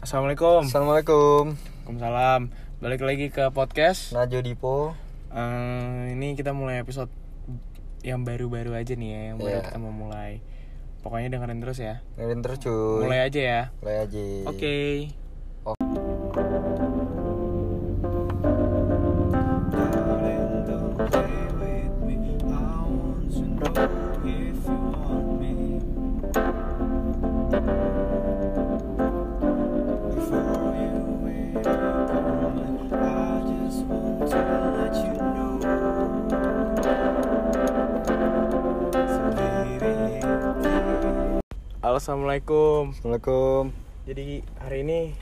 Assalamualaikum. Assalamualaikum. Waalaikumsalam. Balik lagi ke podcast. Najo Dipo. Eh, ini kita mulai episode yang baru-baru aja nih ya, yang baru Iya. kita mau mulai. Pokoknya dengerin terus ya. Dengerin terus cuy. Mulai aja ya. Mulai aja. Oke. Halo, Assalamualaikum. Assalamualaikum. Jadi hari ini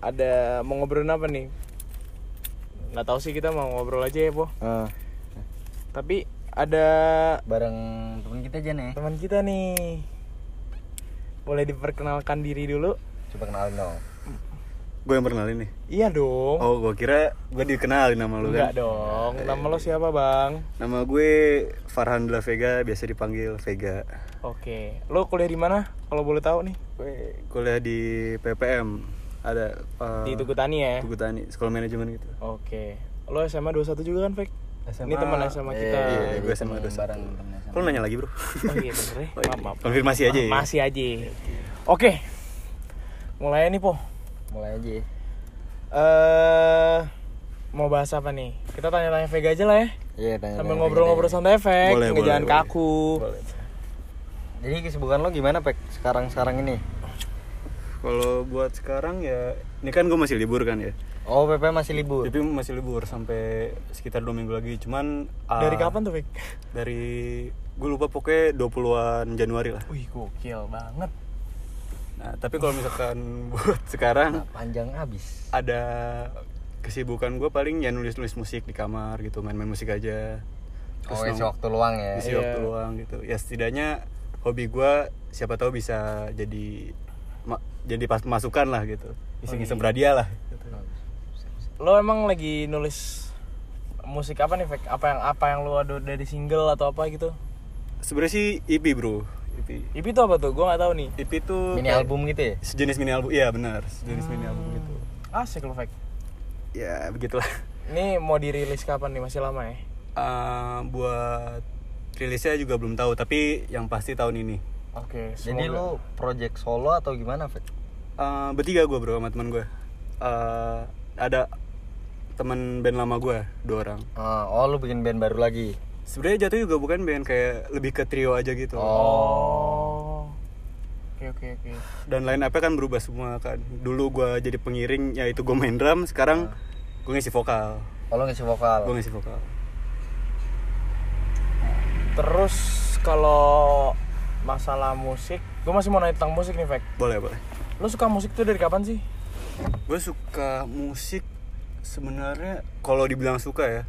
ada mau ngobrolin apa nih? Nggak tahu sih kita mau ngobrol aja ya, Po. Ah, Tapi ada bareng teman kita aja nih. teman kita nih. Boleh diperkenalkan diri dulu? Coba kenalin dong. Gue yang perkenalin nih. Iya dong. Oh, gue kira gue dikenalin nama lu Enggak kan. dong. Nama lo siapa, Bang? Nama gue Farhan La Vega, biasa dipanggil Vega. Oke. Lo kuliah di mana? Kalau boleh tahu nih. Gue kuliah di PPM. Ada eh, Di Tugu Tani ya. Tugu Tani, sekolah manajemen gitu. Oke. Lo SMA 21 juga kan, Fek? SMA. Ini teman SMA kita. Iya, jadi gue SMA temen 21. bareng temen SMA. Kok lu nanya lagi, Bro? Oh iya bener ya. Oh, iya. Maaf, maaf. Konfirmasi aja ya. Masih aja. Oke. Mulai nih, Po. Mulai aja. Eh mau bahas apa nih? Kita tanya-tanya Vega aja lah ya. Iya, tanya. Sambil ngobrol-ngobrol santai efek, boleh. kaku. Boleh. Jadi kesibukan lo gimana, Pek? Sekarang-sekarang ini? Kalau buat sekarang ya, ini kan gue masih libur kan ya. Oh, PP masih libur. Tapi masih libur sampai sekitar dua minggu lagi. Cuman ah, Dari kapan tuh, Fek? Dari gue lupa pokoknya 20-an Januari lah. Wih, gokil banget. Nah, tapi kalau misalkan buat sekarang Nah, panjang abis. ada kesibukan gue paling ya nulis-nulis musik di kamar gitu, main-main musik aja. Oh, nong- isi waktu luang ya. isi Iya. waktu luang gitu. Ya setidaknya hobi gue siapa tahu bisa jadi ma- jadi pas masukan lah gitu. Iseng-iseng iya. berhadiah lah. Gitu. Lo emang lagi nulis musik apa nih, Fek? Apa yang apa yang lo ada dari single atau apa gitu? Sebenarnya sih EP bro, EP. EP itu apa tuh? Gua nggak tahu nih. EP tuh Mini album gitu ya? Sejenis mini album, iya benar, sejenis mini album gitu. Asik lo, Fek. Ya begitulah. Ini mau dirilis kapan nih? Masih lama ya? Eh, buat rilisnya juga belum tahu, tapi yang pasti tahun ini. Oke, Jadi semoga. lo project solo atau gimana, Pek? Eh, bertiga gue bro sama teman gue. Eh, ada teman band lama gue dua orang. Ah, oh, lo bikin band baru lagi. Sebenarnya jatuh juga bukan band kayak lebih ke trio aja gitu. Oh. Oke, oke, oke. Dan line up kan berubah semua kan. Dulu gue jadi pengiring, yaitu gue main drum. Sekarang gue ngisi vokal. Oh, lo ngisi vokal. Gue ngisi vokal. Terus kalau masalah musik, gue masih mau nanya tentang musik nih, Fek. Boleh boleh. Lo suka musik tuh dari kapan sih? Gue suka musik sebenarnya kalau dibilang suka ya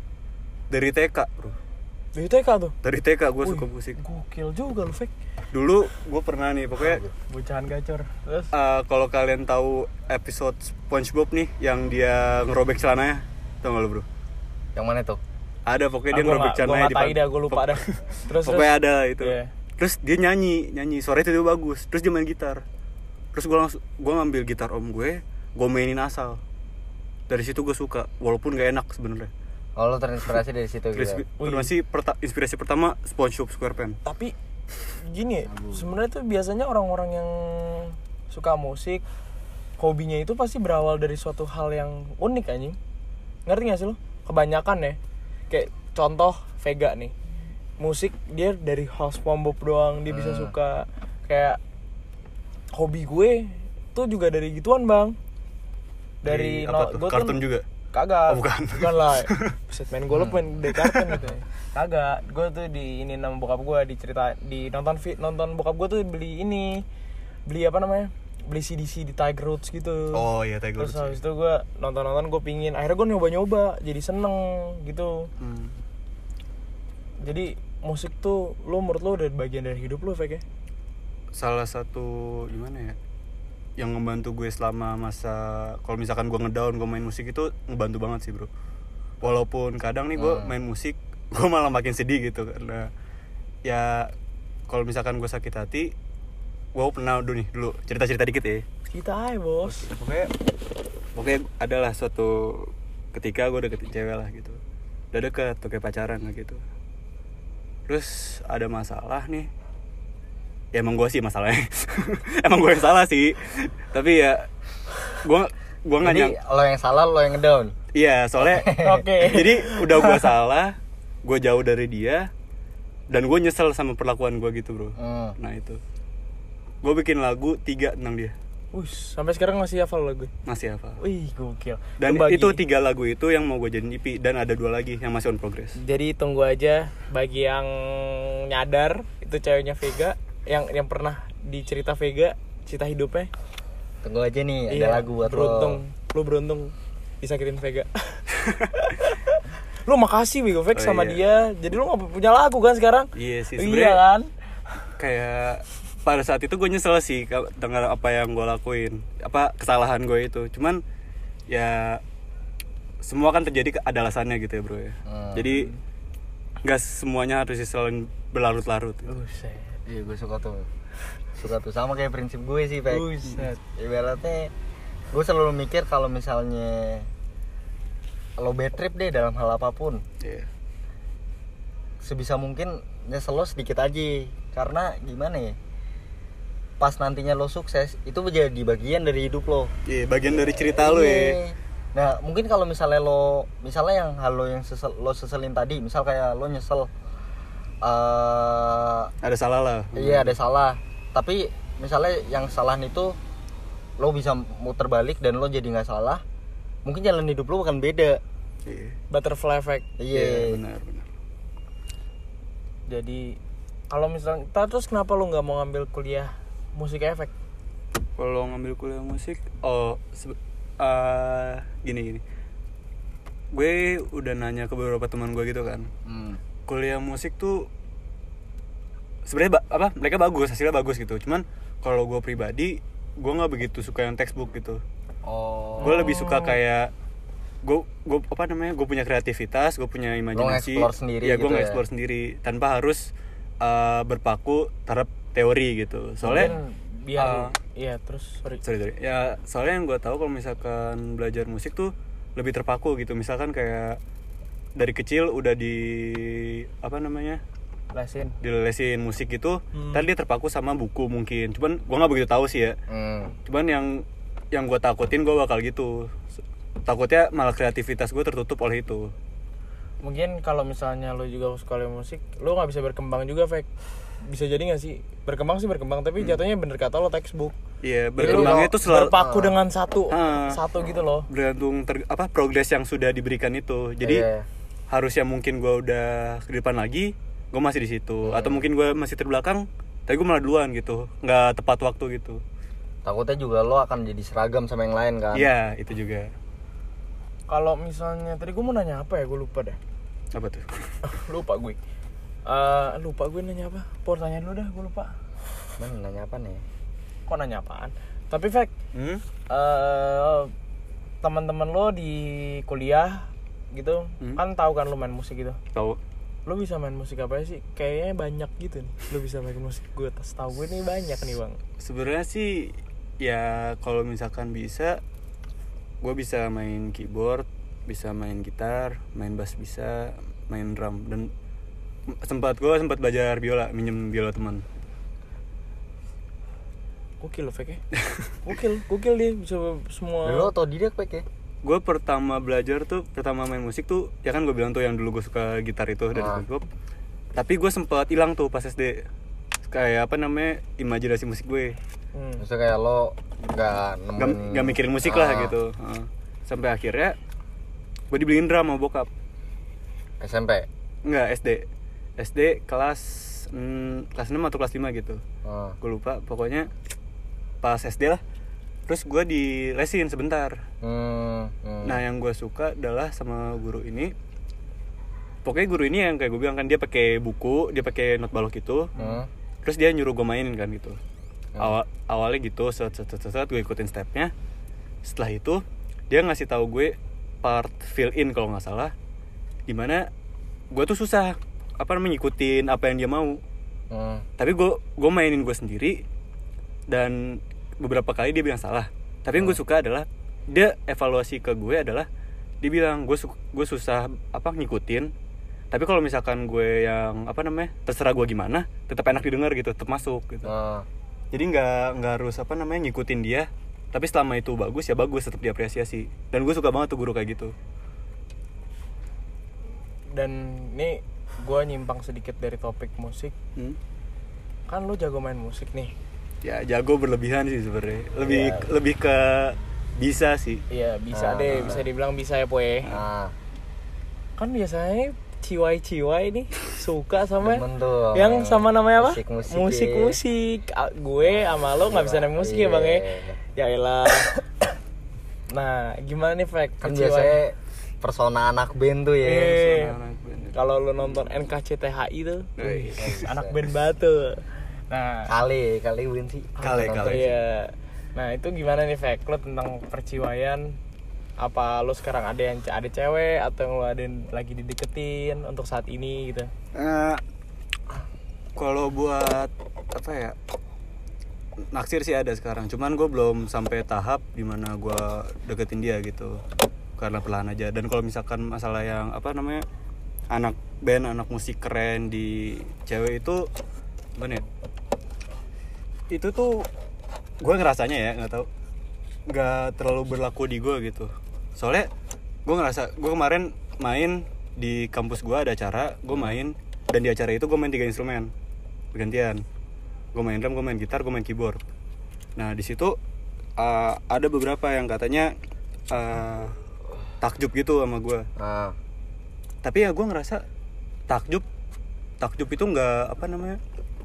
dari TK bro. Dari TK tuh. Dari TK gue suka musik. Gokil juga lo, Fek. Dulu gue pernah nih pokoknya Bocahan gacor. Terus Eh, kalau kalian tahu episode SpongeBob nih yang dia ngerobek celananya, tau gak lo bro? Yang mana tuh? Ada pokoknya dia Ah, gua ngerobek nggak tahu dah, gua lupa dah. Terus, pokoknya terus. ada itu. Iya. Terus dia nyanyi, nyanyi suaranya itu bagus. Terus dia main gitar. Terus gue langsung gue ngambil gitar om gue, gue mainin asal. Dari situ gue suka, walaupun gak enak sebenarnya. Oh, lo terinspirasi dari situ gitu. Inspirasi, inspirasi, perta- inspirasi pertama SpongeBob SquarePants. Tapi gini, sebenarnya tuh biasanya orang-orang yang suka musik hobinya itu pasti berawal dari suatu hal yang unik anjing. Ngerti gak sih lo? Kebanyakan ya. Kayak contoh Vega nih. Musik dia dari hal SpongeBob doang dia bisa suka kayak hobi gue tuh juga dari gituan, Bang. Dari, tuh? gua Kartun juga? Kagak. Oh, bukan. lah. Buset main gue main dari kartun gitu ya. Kagak. Gue tuh di ini nama bokap gue dicerita di nonton fit nonton bokap gue tuh beli ini. Beli apa namanya? Beli CDC di Tiger Roots gitu. Oh iya Tiger Terus Woods. habis itu gue nonton-nonton gue pingin akhirnya gue nyoba-nyoba jadi seneng gitu. Hmm. Jadi musik tuh lo menurut lo udah bagian dari hidup lo Fek ya? Salah satu gimana ya? Yang ngebantu gue selama masa kalau misalkan gue ngedown gue main musik itu ngebantu banget sih bro. Walaupun kadang nih gue Hmm. main musik gue malah makin sedih gitu karena ya kalau misalkan gue sakit hati gue pernah dulu nih dulu. Cerita cerita dikit ya. Kita aja bos. pokoknya pokoknya adalah suatu ketika gue deketin cewek lah gitu. Udah deket tuh kayak pacaran lah gitu. Terus ada masalah nih. Ya emang gue sih masalahnya. Emang gue yang salah sih. Tapi ya gue gue nggak nyang lo yang salah lo yang ngedown. iya soalnya Oke. jadi udah gue salah gue jauh dari dia dan gue nyesel sama perlakuan gue gitu bro. Hmm. nah itu gue bikin lagu tiga tentang dia Wih, sampai sekarang masih hafal lagu. masih apa Wih, gokil. dan bagi- itu tiga lagu itu yang mau gue jadiin EP dan ada dua lagi yang masih on progress Jadi tunggu aja bagi yang nyadar itu ceweknya Vega yang yang pernah dicerita Vega cerita hidupnya. Tunggu aja nih Iya, ada lagu buat beruntung. Lu beruntung disakitin Vega. lu makasih Wigo Vex Oh, sama iya. dia. Jadi lu gak punya lagu kan sekarang? Iya sih, Iya kan? kayak pada saat itu gue nyesel sih dengan apa yang gue lakuin apa kesalahan gue itu cuman ya semua kan terjadi ada alasannya gitu ya bro ya Hmm. jadi nggak semuanya harus diselin berlarut-larut gitu. Buset. Iya gue suka tuh Suka tuh sama kayak prinsip gue sih Pak. Ibaratnya Gue selalu mikir kalau misalnya Lo bad trip deh dalam hal apa pun Iya. Sebisa mungkin nyesel lo sedikit aja Karena gimana ya Pas nantinya lo sukses Itu menjadi bagian dari hidup lo Iya, bagian dari cerita lu ya Iya. Nah mungkin kalau misalnya lo Misalnya yang hal lo yang sesel, lo seselin tadi Misal kayak lo nyesel eh ada salah lah Iya ada salah. Tapi misalnya yang kesalahan itu lo bisa muter balik dan lo jadi nggak salah, mungkin jalan hidup lo bukan beda. iya Butterfly effect. Iya, Iya. benar benar Jadi kalau misalnya terus kenapa lu nggak mau ngambil kuliah musik efek? kalau ngambil kuliah musik oh eh, gini gini gue udah nanya ke beberapa teman gue gitu kan Hmm. kuliah musik tuh sebenarnya ba- apa mereka bagus hasilnya bagus gitu cuman kalau gue pribadi gue nggak begitu suka yang textbook gitu Oh. gue lebih suka kayak gue gue apa namanya gue punya kreativitas gue punya imajinasi sendiri ya gue gitu ya? nge-explore sendiri tanpa harus eh, berpaku terhadap teori gitu soalnya Mungkin biar uh, iya terus sorry. sorry sorry ya soalnya yang gue tahu kalau misalkan belajar musik tuh lebih terpaku gitu misalkan kayak dari kecil udah di apa namanya Lesin. dilesin musik gitu Hmm. tadi dia terpaku sama buku mungkin cuman gue nggak begitu tahu sih ya Hmm. cuman yang yang gue takutin gue bakal gitu takutnya malah kreativitas gue tertutup oleh itu Mungkin kalau misalnya lu juga sekolah musik, lu nggak bisa berkembang juga, Fek. Bisa jadi nggak sih? Berkembang sih berkembang, tapi jatuhnya bener kata lo textbook. iya berkembangnya itu selalu berpaku dengan satu Ah. satu gitu loh. bergantung ter, apa progres yang sudah diberikan itu jadi Iya. harusnya mungkin gue udah ke depan lagi gue masih di situ atau mungkin gue masih terbelakang tapi gue malah duluan gitu nggak tepat waktu gitu Takutnya juga lo akan jadi seragam sama yang lain kan. iya itu juga Kalau misalnya tadi gue mau nanya apa ya? Gue lupa deh. apa tuh lupa gue. Eh lupa gue nanya apa? Pertanyaan lu dah, gue lupa. Man, nanya apa nih? Kok nanya apaan? Tapi Fek, hmm? eh teman-teman lo di kuliah gitu Hmm. kan tahu kan lo main musik gitu tahu lo bisa main musik apa sih kayaknya banyak gitu nih lo bisa main musik gue tas tahu gue nih banyak nih bang sebenarnya sih ya kalau misalkan bisa gue bisa main keyboard bisa main gitar main bass bisa main drum dan sempat gue sempat belajar biola minjem biola teman gokil lo Fek ya gokil gokil dia bisa semua Lo otodidak pek ya? gue pertama belajar tuh pertama main musik tuh ya kan gue bilang tuh yang dulu gue suka gitar itu dari Ah. SpongeBob tapi gue sempat hilang tuh pas SD kayak apa namanya imajinasi musik gue Hmm. Maksudnya kayak lo nggak gak, nemuin gak mikirin musik lah Ah, gitu Heeh. sampai akhirnya gue dibeliin drum sama bokap SMP. Enggak SD SD kelas mm, kelas 6 atau kelas 5 gitu. Oh. gue lupa pokoknya pas SD lah. Terus gue di lesin sebentar. Hmm, hmm. nah yang gue suka adalah sama guru ini. Pokoknya guru ini yang kayak gue bilang kan dia pakai buku dia pakai not balok itu. Hmm. terus dia nyuruh gue mainin kan gitu. Awal awalnya gitu set set, set, set gue ikutin stepnya. Setelah itu dia ngasih tahu gue part fill in kalau nggak salah. Di mana gue tuh susah apa namanya ngikutin apa yang dia mau. Hmm. tapi gue gue mainin gue sendiri dan beberapa kali dia bilang salah. Tapi yang gue suka adalah dia evaluasi ke gue adalah dia bilang gue su- gue susah apa ngikutin. Tapi kalau misalkan gue yang apa namanya terserah gue gimana tetap enak didengar gitu tetap masuk gitu. Ah, jadi nggak nggak harus apa namanya ngikutin dia. Tapi selama itu bagus ya bagus tetap diapresiasi. Dan gue suka banget tuh guru kayak gitu. Dan ini gue nyimpang sedikit dari topik musik. Hmm? kan lu jago main musik nih. Ya jago berlebihan sih sebenarnya. Lebih Iya. lebih ke bisa sih. Iya bisa Ah. deh bisa dibilang bisa ya poe. Ah, kan biasanya ciwai-ciwai nih suka sama Demen tuh yang sama namanya apa? Musik-musik. Musik ya. musik Ah, gue sama lo nggak bisa naik musik ya bang ya? Iya. ya nah gimana nih Fek? Kan biasanya persona anak band tuh ya Iya. Anak band. kalau lo nonton NKCTHI tuh anak band batu nah. Kali kali win sih. Kali, Nonton. kali. iya. Nah itu gimana nih Fek lo tentang perciwaian apa lo sekarang ada yang ada cewek atau yang lo ada yang lagi dideketin untuk saat ini gitu? Eh, kalau buat apa ya naksir sih ada sekarang. Cuman gue belum sampai tahap di mana gue deketin dia gitu karena perlahan aja. Dan kalau misalkan masalah yang apa namanya anak band anak musik keren di cewek itu gimana ya? Itu tuh gue ngerasanya ya nggak tahu. Nggak terlalu berlaku di gue gitu. Soalnya gue ngerasa gue kemarin main di kampus gue ada acara gue main dan di acara itu gue main tiga instrumen. Bergantian. Gue main drum gue main gitar gue main keyboard. Nah di situ uh, ada beberapa yang katanya uh, takjub gitu sama gue ah, tapi ya gue ngerasa takjub takjub itu nggak apa namanya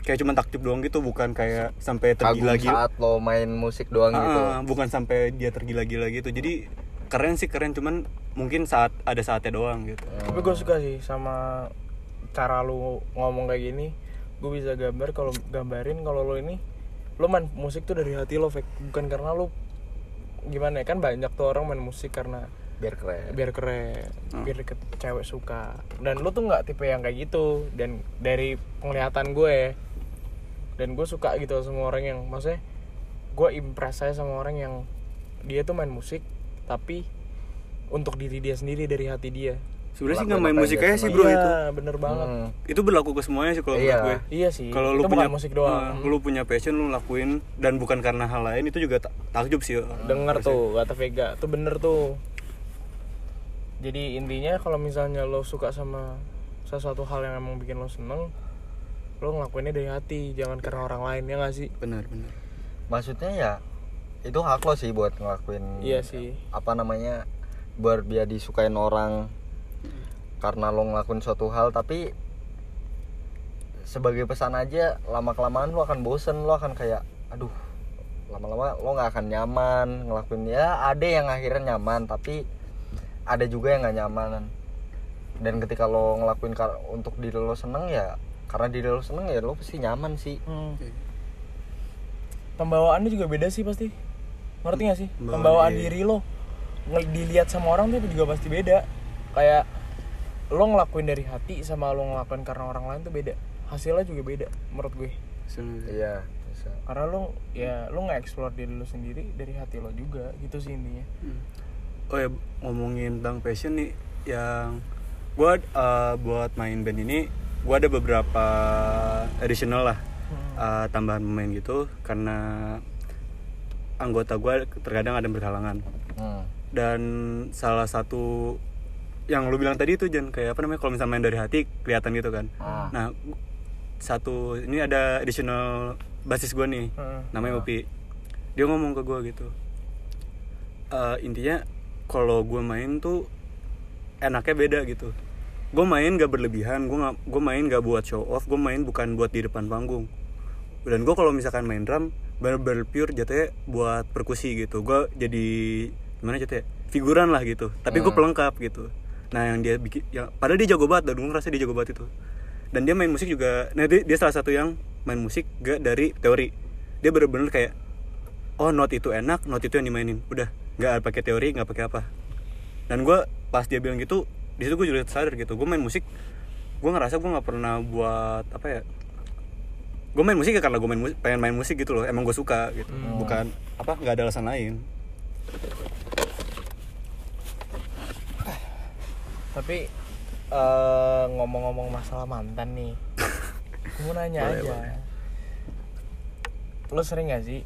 kayak cuma takjub doang gitu bukan kayak sampai kagum tergila-gila saat lo main musik doang gitu. Ah, bukan sampai dia tergila-gila gitu. Jadi keren sih keren. Cuman mungkin saat ada saatnya doang gitu. Tapi gue suka sih sama cara lu ngomong kayak gini. Gue bisa gambar kalau gambarin kalau lo ini lo main musik tuh dari hati lo bukan karena lo gimana ya kan banyak tuh orang main musik karena biar keren. Biar keren. Hmm. biar deket cewek suka. Dan lo tuh nggak tipe yang kayak gitu. Dan dari penglihatan gue dan gue suka gitu sama orang yang maksudnya gue impress saya sama orang yang dia tuh main musik tapi untuk diri dia sendiri dari hati dia. Sebenarnya sih nggak main musik aja sih bro iya, itu. Bener banget. Hmm. itu berlaku ke semuanya sih kalau Iya. menurut gue. Iya sih. Kalau lu punya musik doang. eh, lu punya passion lu lakuin dan bukan karena hal lain itu juga ta- takjub sih denger tuh kata Vega. Tuh bener tuh jadi intinya kalau misalnya lo suka sama sesuatu hal yang emang bikin lo seneng lo ngelakuinnya dari hati jangan karena orang lain ya gak sih? Benar benar. Maksudnya ya itu hak lo sih buat ngelakuin iya sih. apa namanya biar dia disukain orang karena lo ngelakuin suatu hal tapi sebagai pesan aja lama kelamaan lo akan bosen lo akan kayak aduh lama-lama lo nggak akan nyaman ngelakuin. Ya ada yang akhirnya nyaman tapi ada juga yang nggak nyaman dan ketika lo ngelakuin kar- untuk diri lo seneng ya karena diri lo seneng ya lo pasti nyaman sih. Hmm. pembawaannya juga beda sih pasti. Ngerti gak sih? Pembawaan pembawaan diri. diri lo dilihat sama orang tuh juga pasti beda. Kayak lo ngelakuin dari hati sama lo ngelakuin karena orang lain tuh beda. Hasilnya juga beda menurut gue. Iya bisa. Karena lo ya lo nggak explore diri lo sendiri dari hati lo juga. Gitu sih intinya. Hmm. Oh ya ngomongin tentang passion nih yang gua eh, buat main band ini gua ada beberapa additional lah eh, tambahan pemain gitu karena anggota gua terkadang ada berhalangan hmm. dan salah satu yang lu bilang tadi itu Jan kayak apa namanya kalau misalnya main dari hati kelihatan gitu kan Ah. nah satu ini ada additional basis gua nih Heeh. namanya Upi dia ngomong ke gue gitu "Eh, intinya kalau gue main tuh enaknya beda gitu. Gue main gak berlebihan gue nggak gue main gak buat show off gue main bukan buat di depan panggung. Dan gue kalau misalkan main drum bener-bener pure jatuhnya buat perkusi gitu. Gue jadi gimana jatuhnya? Figuran lah gitu. Tapi gue Hmm. pelengkap gitu. Nah yang dia bikin ya padahal dia jago banget dan gue ngerasa dia jago banget itu. Dan dia main musik juga nah dia, dia salah satu yang main musik gak dari teori. Dia bener-bener kayak oh not itu enak not itu yang dimainin. Udah nggak pakai teori nggak pakai apa dan gue pas dia bilang gitu di situ gue juga sadar gitu gue main musik gue ngerasa gue nggak pernah buat apa ya gue main musik ya karena gue main musik, pengen main musik gitu loh emang gue suka gitu Hmm. bukan apa nggak ada alasan lain Tapi eh, ngomong-ngomong masalah mantan nih, gue mau nanya Boleh, aja. boleh. Lo sering gak sih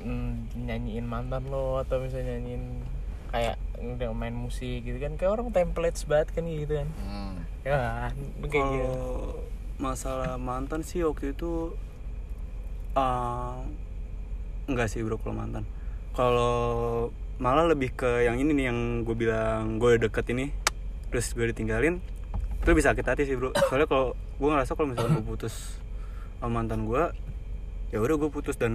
mm, nyanyiin mantan lo atau misalnya nyanyiin kayak udah main musik gitu kan kayak orang templates banget kan gitu kan. Hmm. ya kayak gitu. Kalau masalah mantan sih waktu itu eh, enggak sih bro kalau mantan. Kalau malah lebih ke yang ini nih yang gue bilang gue deket ini terus gue ditinggalin itu bisa sakit hati sih bro. Soalnya kalau gue ngerasa kalau misalnya gue putus sama mantan gue ya udah gue putus dan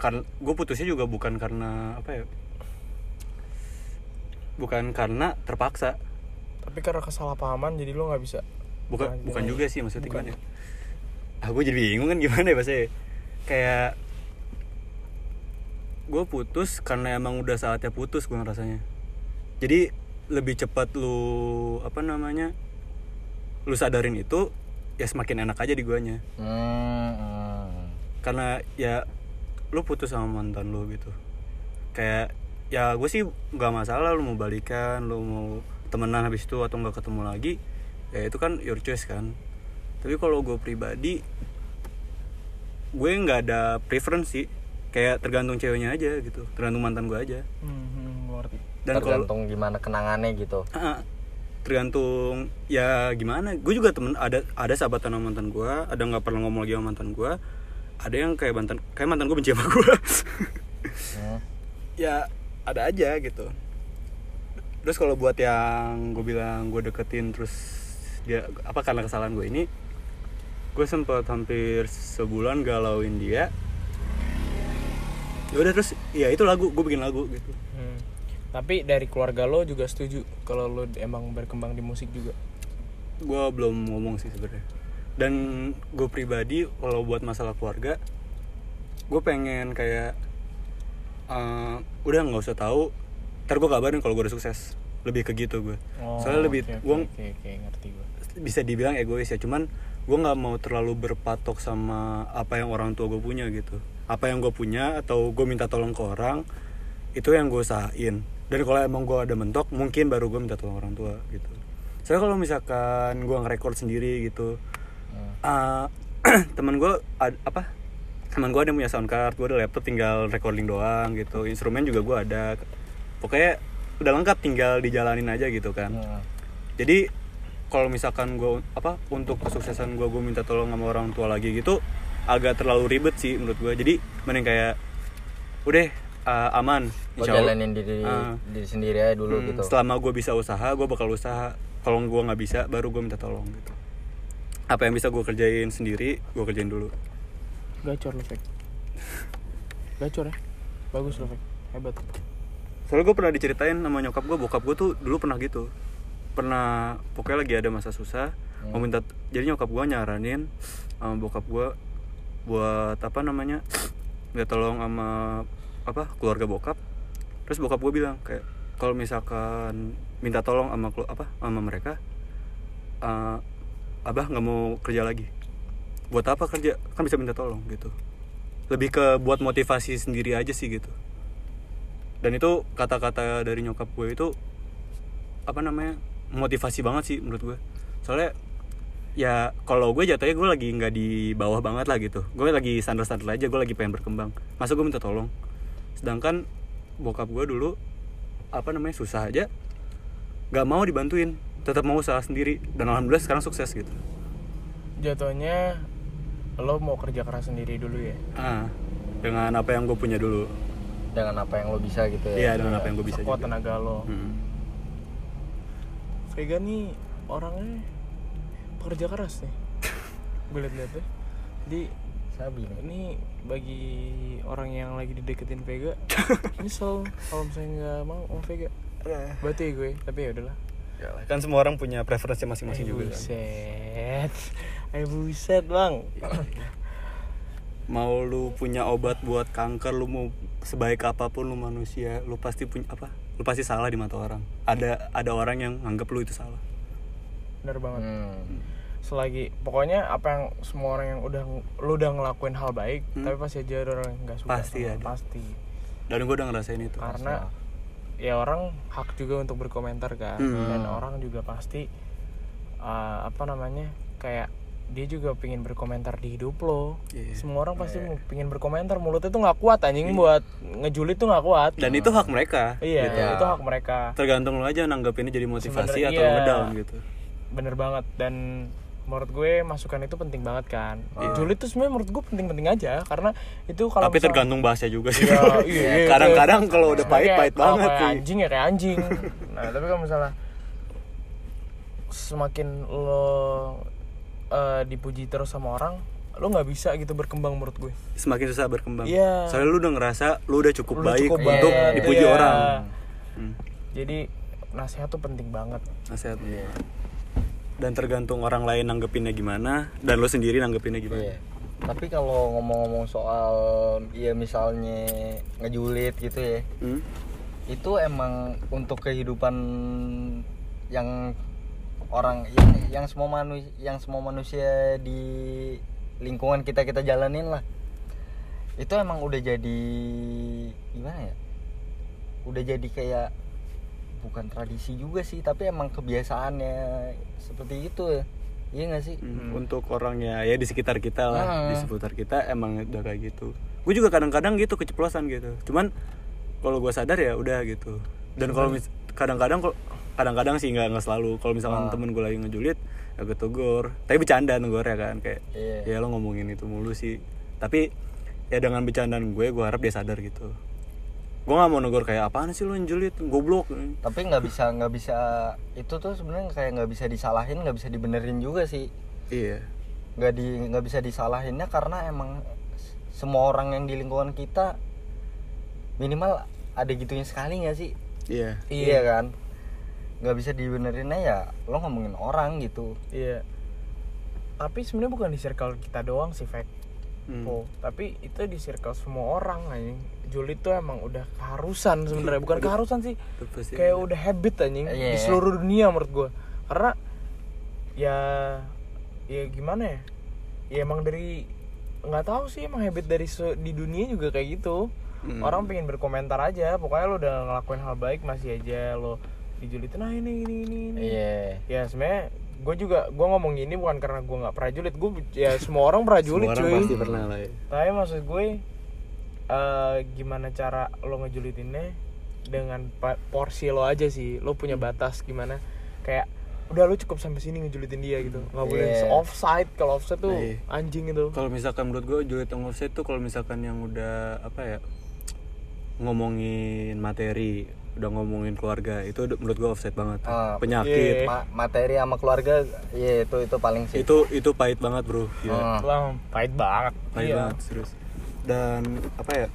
karena gue putusnya juga bukan karena apa ya bukan karena terpaksa tapi karena kesalahpahaman jadi lo nggak bisa bukan Lanjut bukan juga sih maksudnya Bukan. gimana ya? ah gue jadi bingung kan gimana ya bahasanya kayak gue putus karena emang udah saatnya putus gue ngerasanya jadi lebih cepat lu apa namanya lu sadarin itu ya semakin enak aja di guanya Hmm, hmm. karena ya lu putus sama mantan lu gitu. Kayak ya gue sih nggak masalah lu mau balikan lu mau temenan habis itu atau nggak ketemu lagi ya itu kan your choice kan. Tapi kalau gue pribadi gue nggak ada preference sih. Kayak tergantung ceweknya aja gitu tergantung mantan gue aja. Hmm, hmm, ngerti. Dan kalau tergantung gimana kenangannya gitu. Ah, tergantung ya gimana. Gue juga temen ada ada sahabatan sama mantan gue ada nggak pernah ngomong lagi sama mantan gue ada yang kayak mantan kayak mantan gue benci sama gue Hmm. ya ada aja gitu terus kalau buat yang gue bilang gue deketin terus dia apa karena kesalahan gue ini gue sempet hampir sebulan galauin dia ya udah terus ya itu lagu gue bikin lagu gitu Hmm. Tapi dari keluarga lo juga setuju kalau lo emang berkembang di musik juga. gue belum ngomong sih sebenarnya dan gue pribadi kalau buat masalah keluarga gue pengen kayak eh, udah nggak usah tahu ntar gue kabarin kalau gue udah sukses lebih ke gitu gue soalnya lebih oke, gue ngerti gue. bisa dibilang egois ya cuman gue nggak mau terlalu berpatok sama apa yang orang tua gue punya gitu apa yang gue punya atau gue minta tolong ke orang itu yang gue usahain dan kalau emang gue ada mentok mungkin baru gue minta tolong orang tua gitu soalnya kalau misalkan gue ngerekord sendiri gitu. Uh, teman gue apa? Teman gue ada punya sound card gue ada laptop tinggal recording doang gitu. Instrumen juga gue ada. Pokoknya udah lengkap tinggal dijalanin aja gitu kan. Hmm. jadi kalau misalkan gue apa untuk kesuksesan gue gue minta tolong sama orang tua lagi gitu agak terlalu ribet sih menurut gue jadi mending kayak udah uh, aman Insya Allah. jalanin diri Ah. diri sendiri aja dulu Hmm, gitu. selama gue bisa usaha gue bakal usaha. Kalau gue nggak bisa baru gue minta tolong gitu apa yang bisa gue kerjain sendiri gue kerjain dulu Gacor lo, Fek. Gacor ya. Bagus lo, Fek. Hebat. soalnya gue pernah diceritain sama nyokap gue bokap gue tuh dulu pernah gitu pernah pokoknya lagi ada masa susah mau minta jadi nyokap gue nyaranin sama bokap gue buat apa namanya minta tolong sama apa keluarga bokap terus bokap gue bilang kayak kalau misalkan minta tolong sama apa sama mereka eh, abah nggak mau kerja lagi. Buat apa kerja? Kan bisa minta tolong gitu. Lebih ke buat motivasi sendiri aja sih gitu. Dan itu kata-kata dari nyokap gue itu apa namanya motivasi banget sih menurut gue. Soalnya ya kalau gue jatuhnya gue lagi nggak di bawah banget lah gitu. Gue lagi standar-standar aja gue lagi pengen berkembang. Masa gue minta tolong? Sedangkan bokap gue dulu apa namanya susah aja nggak mau dibantuin tetap mau usaha sendiri dan alhamdulillah sekarang sukses gitu Jatuhnya lo mau kerja keras sendiri dulu ya. ah dengan apa yang gue punya dulu dengan apa yang lo bisa gitu iya ya dengan apa yang gue bisa Sekuat juga tenaga lo. Hmm. Vega nih orangnya pekerja keras nih. Gue liat-liat deh. Jadi sabi ini bagi orang yang lagi dideketin Vega nyesel kalau misalnya nggak mau sama Vega berarti gue tapi ya udahlah Yalah, kan semua orang punya preferensi masing-masing juga kan. buset. Ay buset bang. Mau lu punya obat buat kanker lu mau sebaik apa pun lu manusia lu pasti punya apa? Lu pasti salah di mata orang. Ada ada orang yang nganggap lu itu salah. Bener banget. Hmm. selagi pokoknya apa yang semua orang yang udah lu udah ngelakuin hal baik Hmm. tapi pasti aja ada orang yang nggak suka Pasti sama- ada. pasti. Dan gue udah ngerasain itu. Karena ya orang hak juga untuk berkomentar kan Hmm. dan orang juga pasti uh, apa namanya kayak dia juga pingin berkomentar di hidup lo Iya. semua orang pasti mau pingin berkomentar mulutnya tuh nggak kuat anjing buat ngejulit tuh nggak kuat dan itu hak mereka iya gitu. itu hak mereka tergantung lo aja nanggepinnya jadi motivasi Sebenernya atau iya. ngedown gitu bener banget dan menurut gue masukan itu penting banget kan. Iya. julid tuh sebenarnya menurut gue penting-penting aja karena itu kalau tapi misal- tergantung bahasnya juga sih. Iya, iya, iya, kadang-kadang iya. kalau udah pahit Kayak- pahit kalau banget kayak sih. anjing ya kayak anjing. Nah tapi kalau misalnya semakin lo eh, dipuji terus sama orang lo nggak bisa gitu berkembang menurut gue. Semakin susah berkembang. Iya. soalnya lu udah ngerasa lu udah cukup Lu baik cukup untuk banget, dipuji iya. orang. Hmm, jadi nasihat tuh penting banget. Nasihat. Iya. Dan tergantung orang lain nanggepinnya gimana dan lo sendiri nanggepinnya gimana Iya. Tapi kalau ngomong-ngomong soal ya misalnya ngejulit gitu ya, Hmm? itu emang untuk kehidupan yang orang yang yang semua manusia yang semua manusia di lingkungan kita kita jalanin lah. Itu emang udah jadi gimana ya? Udah jadi kayak bukan tradisi juga sih, tapi emang kebiasaannya seperti itu ya. Iya gak sih? Hmm, untuk orangnya ya di sekitar kita lah Hmm. di seputar kita emang udah kayak gitu gue juga kadang-kadang gitu keceplosan gitu cuman kalau gue sadar ya udah gitu dan kalau mis- kadang-kadang kok kadang-kadang sih nggak nggak selalu kalau misalkan Ah. temen gue lagi ngejulit ya gue tegur tapi bercanda tegur ya kan kayak Iya. ya lo ngomongin itu mulu sih tapi ya dengan bercandaan gue gue harap dia sadar gitu gue nggak mau negur kayak apaan sih lo ngejulit goblok. Tapi nggak bisa nggak bisa itu tuh sebenarnya kayak nggak bisa disalahin nggak bisa dibenerin juga sih. Iya. Nggak di nggak bisa disalahinnya karena emang semua orang yang di lingkungan kita minimal ada gitunya sekali nggak sih? Iya. Iya kan? Nggak bisa dibenerinnya ya lo ngomongin orang gitu. Iya. Tapi sebenarnya bukan di circle kita doang sih fact Hmm. Po. tapi itu di circle semua orang anjing julid tuh emang udah keharusan sebenarnya. Bukan keharusan sih kayak udah habit anjing Iya. di seluruh dunia menurut gua. Karena ya ya gimana ya? Ya emang dari nggak tahu sih emang habit dari di dunia juga kayak gitu. Hmm. orang pengen berkomentar aja pokoknya lo udah ngelakuin hal baik masih aja lo dijulitin nah ini ini ini, ini. iya. Ya sebenarnya gue juga gue ngomong gini bukan karena gue nggak pernah julid gue ya semua orang pernah julid Semua orang cuy. pasti pernah lah ya. Tapi maksud gue eh gimana cara lo ngejulitinnya dengan porsi lo aja sih lo punya batas gimana kayak udah lo cukup sampai sini ngejulitin dia gitu nggak boleh Iya. offside kalau offside tuh Iya. anjing itu kalau misalkan menurut gue julid yang offset tuh kalau misalkan yang udah apa ya ngomongin materi udah ngomongin keluarga itu menurut gue offset banget. Ah, penyakit Ma- materi sama keluarga iya itu itu paling sih itu itu pahit banget bro Gila. Ah. Wah, pahit banget pahit Iya. banget serius dan apa ya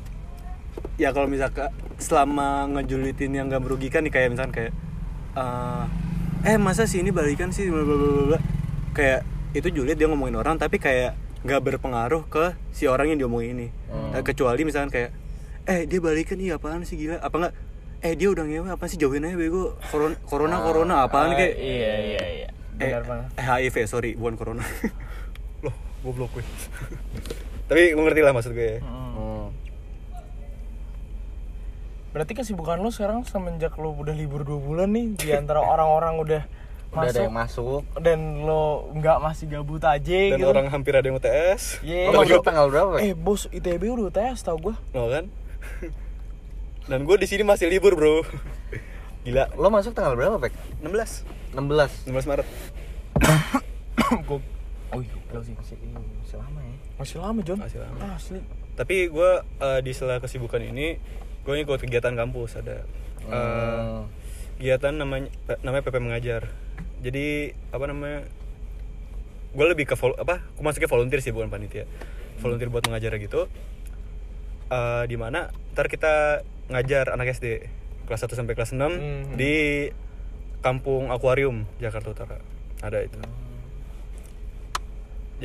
ya kalau misalkan selama ngejulitin yang gak merugikan nih kayak misalkan kayak eh, eh masa sih ini balikan sih bla kayak itu julid dia ngomongin orang tapi kayak nggak berpengaruh ke si orang yang diomongin ini. Hmm. Kecuali misalkan kayak eh dia balikan iya apaan sih gila? Apa enggak eh dia udah ngewe apa sih jauhin aja bego corona corona, corona apaan? Ah, kayak iya iya iya. eh, benar banget. eh, HIV sorry bukan corona. Loh goblok gue tapi gue ngerti lah maksud gue. Hmm. berarti kesibukan lo sekarang semenjak lo udah libur dua bulan nih di antara orang-orang udah udah ada masuk yang masuk dan lo nggak masih gabut aja dan gitu. orang hampir ada yang UTS Iya. lo masuk tanggal berapa? Eh bos ITB udah UTS tau gue no kan? Dan gue di sini masih libur bro. Gila. Lo masuk tanggal berapa pek? 16 16 16 Maret. Gue oh iya sih masih lama masih lama John. Masih lama. asli. Tapi gue eh, di sela kesibukan ini gue ikut kegiatan kampus ada eh, Hmm. kegiatan namanya namanya PP mengajar. Jadi apa namanya gue lebih ke vol apa aku masuknya volunteer sih bukan panitia. Volunteer buat mengajar gitu. Eh di mana ntar kita ngajar anak SD kelas 1 sampai kelas 6 Mhm. di kampung akuarium Jakarta Utara. Ada itu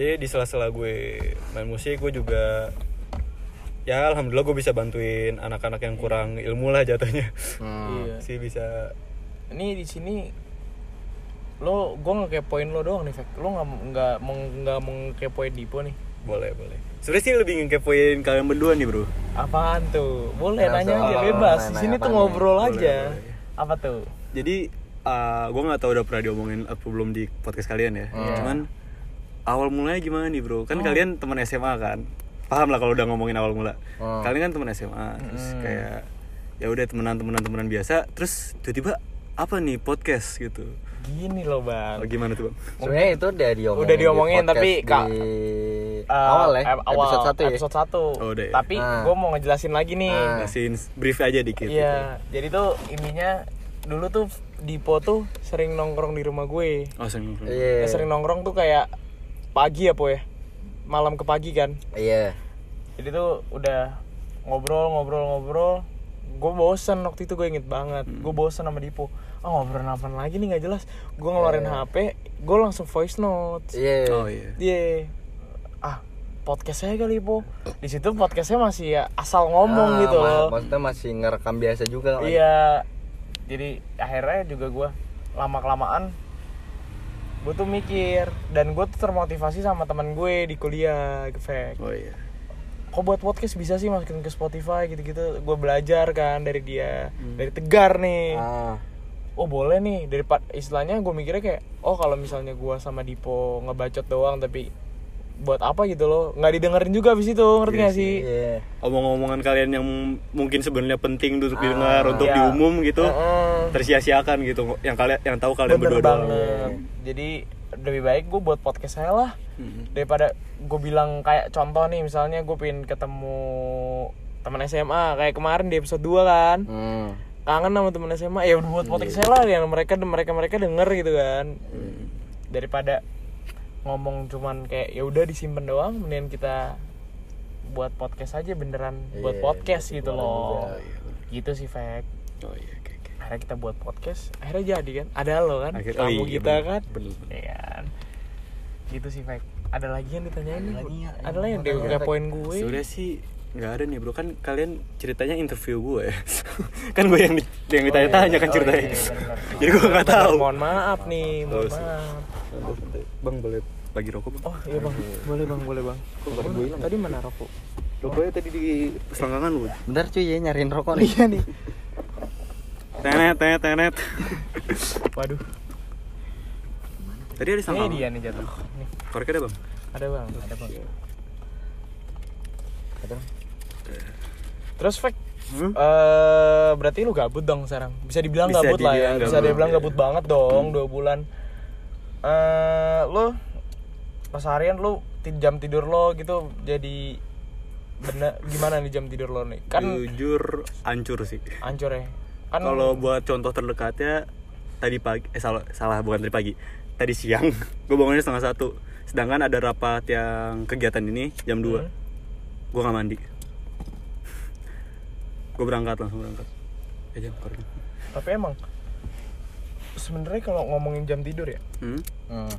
jadi di sela-sela gue main musik gue juga ya alhamdulillah gue bisa bantuin anak-anak yang kurang ilmu lah jatuhnya. Hmm. iya. Sih bisa. Ini di sini lo gue ngekepoin lo doang nih Fek. lo nggak nggak meng- nggak mengkepoin Dipo nih? Boleh boleh. Sebenarnya sih lebih ngekepoin kalian berdua nih bro. Apaan tuh? Boleh Ya, nanya aja bebas. Di sini tuh nih? ngobrol Boleh, aja. boleh. apa tuh? Jadi gue nggak tahu udah pernah diomongin apa belum di podcast kalian ya. Iya. cuman awal mulanya gimana nih bro Oh. kan kalian teman SMA kan paham lah kalau udah ngomongin awal mula Hmm. kalian kan teman SMA terus kayak ya udah temenan temenan temenan biasa terus tiba-tiba apa nih podcast gitu gini loh bang oh, gimana tuh bang sebenarnya itu udah diomongin Udah diomongin, di tapi, Kak, di Eh, awal ya ep- awal, episode satu ya episode satu. Oh, udah ya? tapi Ah. gue mau ngejelasin lagi nih Ah. Kasihin brief aja dikit iya jadi tuh intinya dulu tuh Dipo tuh sering nongkrong di rumah gue gitu. oh sering iya Ya, sering nongkrong tuh kayak pagi ya po ya? Malam ke pagi kan? Iya. Jadi tuh udah ngobrol ngobrol ngobrol. Gue bosen waktu itu gue inget banget. Hmm. gue bosen sama Dipo. Ah ngobrol apa lagi nih? Nggak jelas. Gue ngeluarin HP gue langsung voice notes. Iya. Oh iya. Dia ah podcast saya kali po. Di situ podcastnya masih ya asal ngomong Ah, gitu ma- loh. maksudnya masih ngerekam biasa juga iya. Jadi akhirnya juga gue lama kelamaan gue tuh mikir dan gue tuh termotivasi sama teman gue di kuliah Gefek oh iya. Kok buat podcast bisa sih masukin ke Spotify gitu-gitu? Gue belajar kan dari dia Hmm. dari Tegar nih. Ah. Oh boleh nih. Dari istilahnya gue mikirnya kayak oh kalau misalnya gue sama Dipo ngebacot doang tapi buat apa gitu loh nggak didengerin juga abis itu ngerti Iya gak sih iya omong-omongan kalian yang mungkin sebenarnya penting untuk didengar untuk Iya. diumum gitu Heeh. tersia-siakan gitu yang kalian yang tahu kalian bener berdua doang jadi lebih baik gue buat podcast saya lah Hmm. daripada gue bilang kayak contoh nih misalnya gue pengen ketemu teman SMA kayak kemarin di episode 2 kan hmm. kangen sama temen SMA ya udah buat podcast saya lah yang mereka mereka mereka denger gitu kan Hmm. daripada ngomong cuman kayak ya udah disimpan doang mendingan kita buat podcast aja beneran buat Iya, podcast buat gitu loh. juga. gitu sih fact oh iya oke oke. Akhirnya kita buat podcast akhirnya jadi kan? Ada lo kan? Akhir- oh tamu iya, kita bener. kan? Bener, bener. Iya kan? Gitu sih fact ada lagi yang ditanyain? Nih? lagi ya, ada yang lagi. yang kepoin gue? Sebenernya sih nggak ada nih bro. Kan kalian ceritanya interview gue ya. Kan gue yang di, yang ditanya-tanya kan Oh, ceritanya. iya, iya, bener. jadi gue nggak tahu. Mohon maaf nih mohon Oh, maaf. Bang boleh bagi rokok bang? Oh iya bang. Boleh bang boleh bang. Rokok gue hilang? tadi mana rokok? Rokoknya tadi di selangkangan lu bentar cuy ya nyariin rokok nih. Iya nih. Tenet tenet tenet. Waduh. Tadi ada ini selangkangan dia nih jatuh. Nih. Koreknya ada bang? Ada bang. Ada bang. Kadang. Terus fact Hmm? eh berarti lu gabut dong sekarang? Bisa dibilang Bisa gabut lah ya. dibilang bisa gabut, dibilang iya. gabut banget dong dua bulan. Eh lu keseharian lu ti- jam tidur lo gitu jadi bener gimana nih jam tidur lo nih? Kan jujur hancur sih. Hancur ya? Kan kalau buat contoh terdekatnya tadi pagi eh salah salah bukan tadi pagi. Tadi siang gue bangunnya setengah satu. Sedangkan ada rapat yang kegiatan ini jam 2 Hmm. gue nggak mandi gue berangkat langsung berangkat eh jam korek. tapi emang sebenarnya kalau ngomongin jam tidur ya hmm? hmm.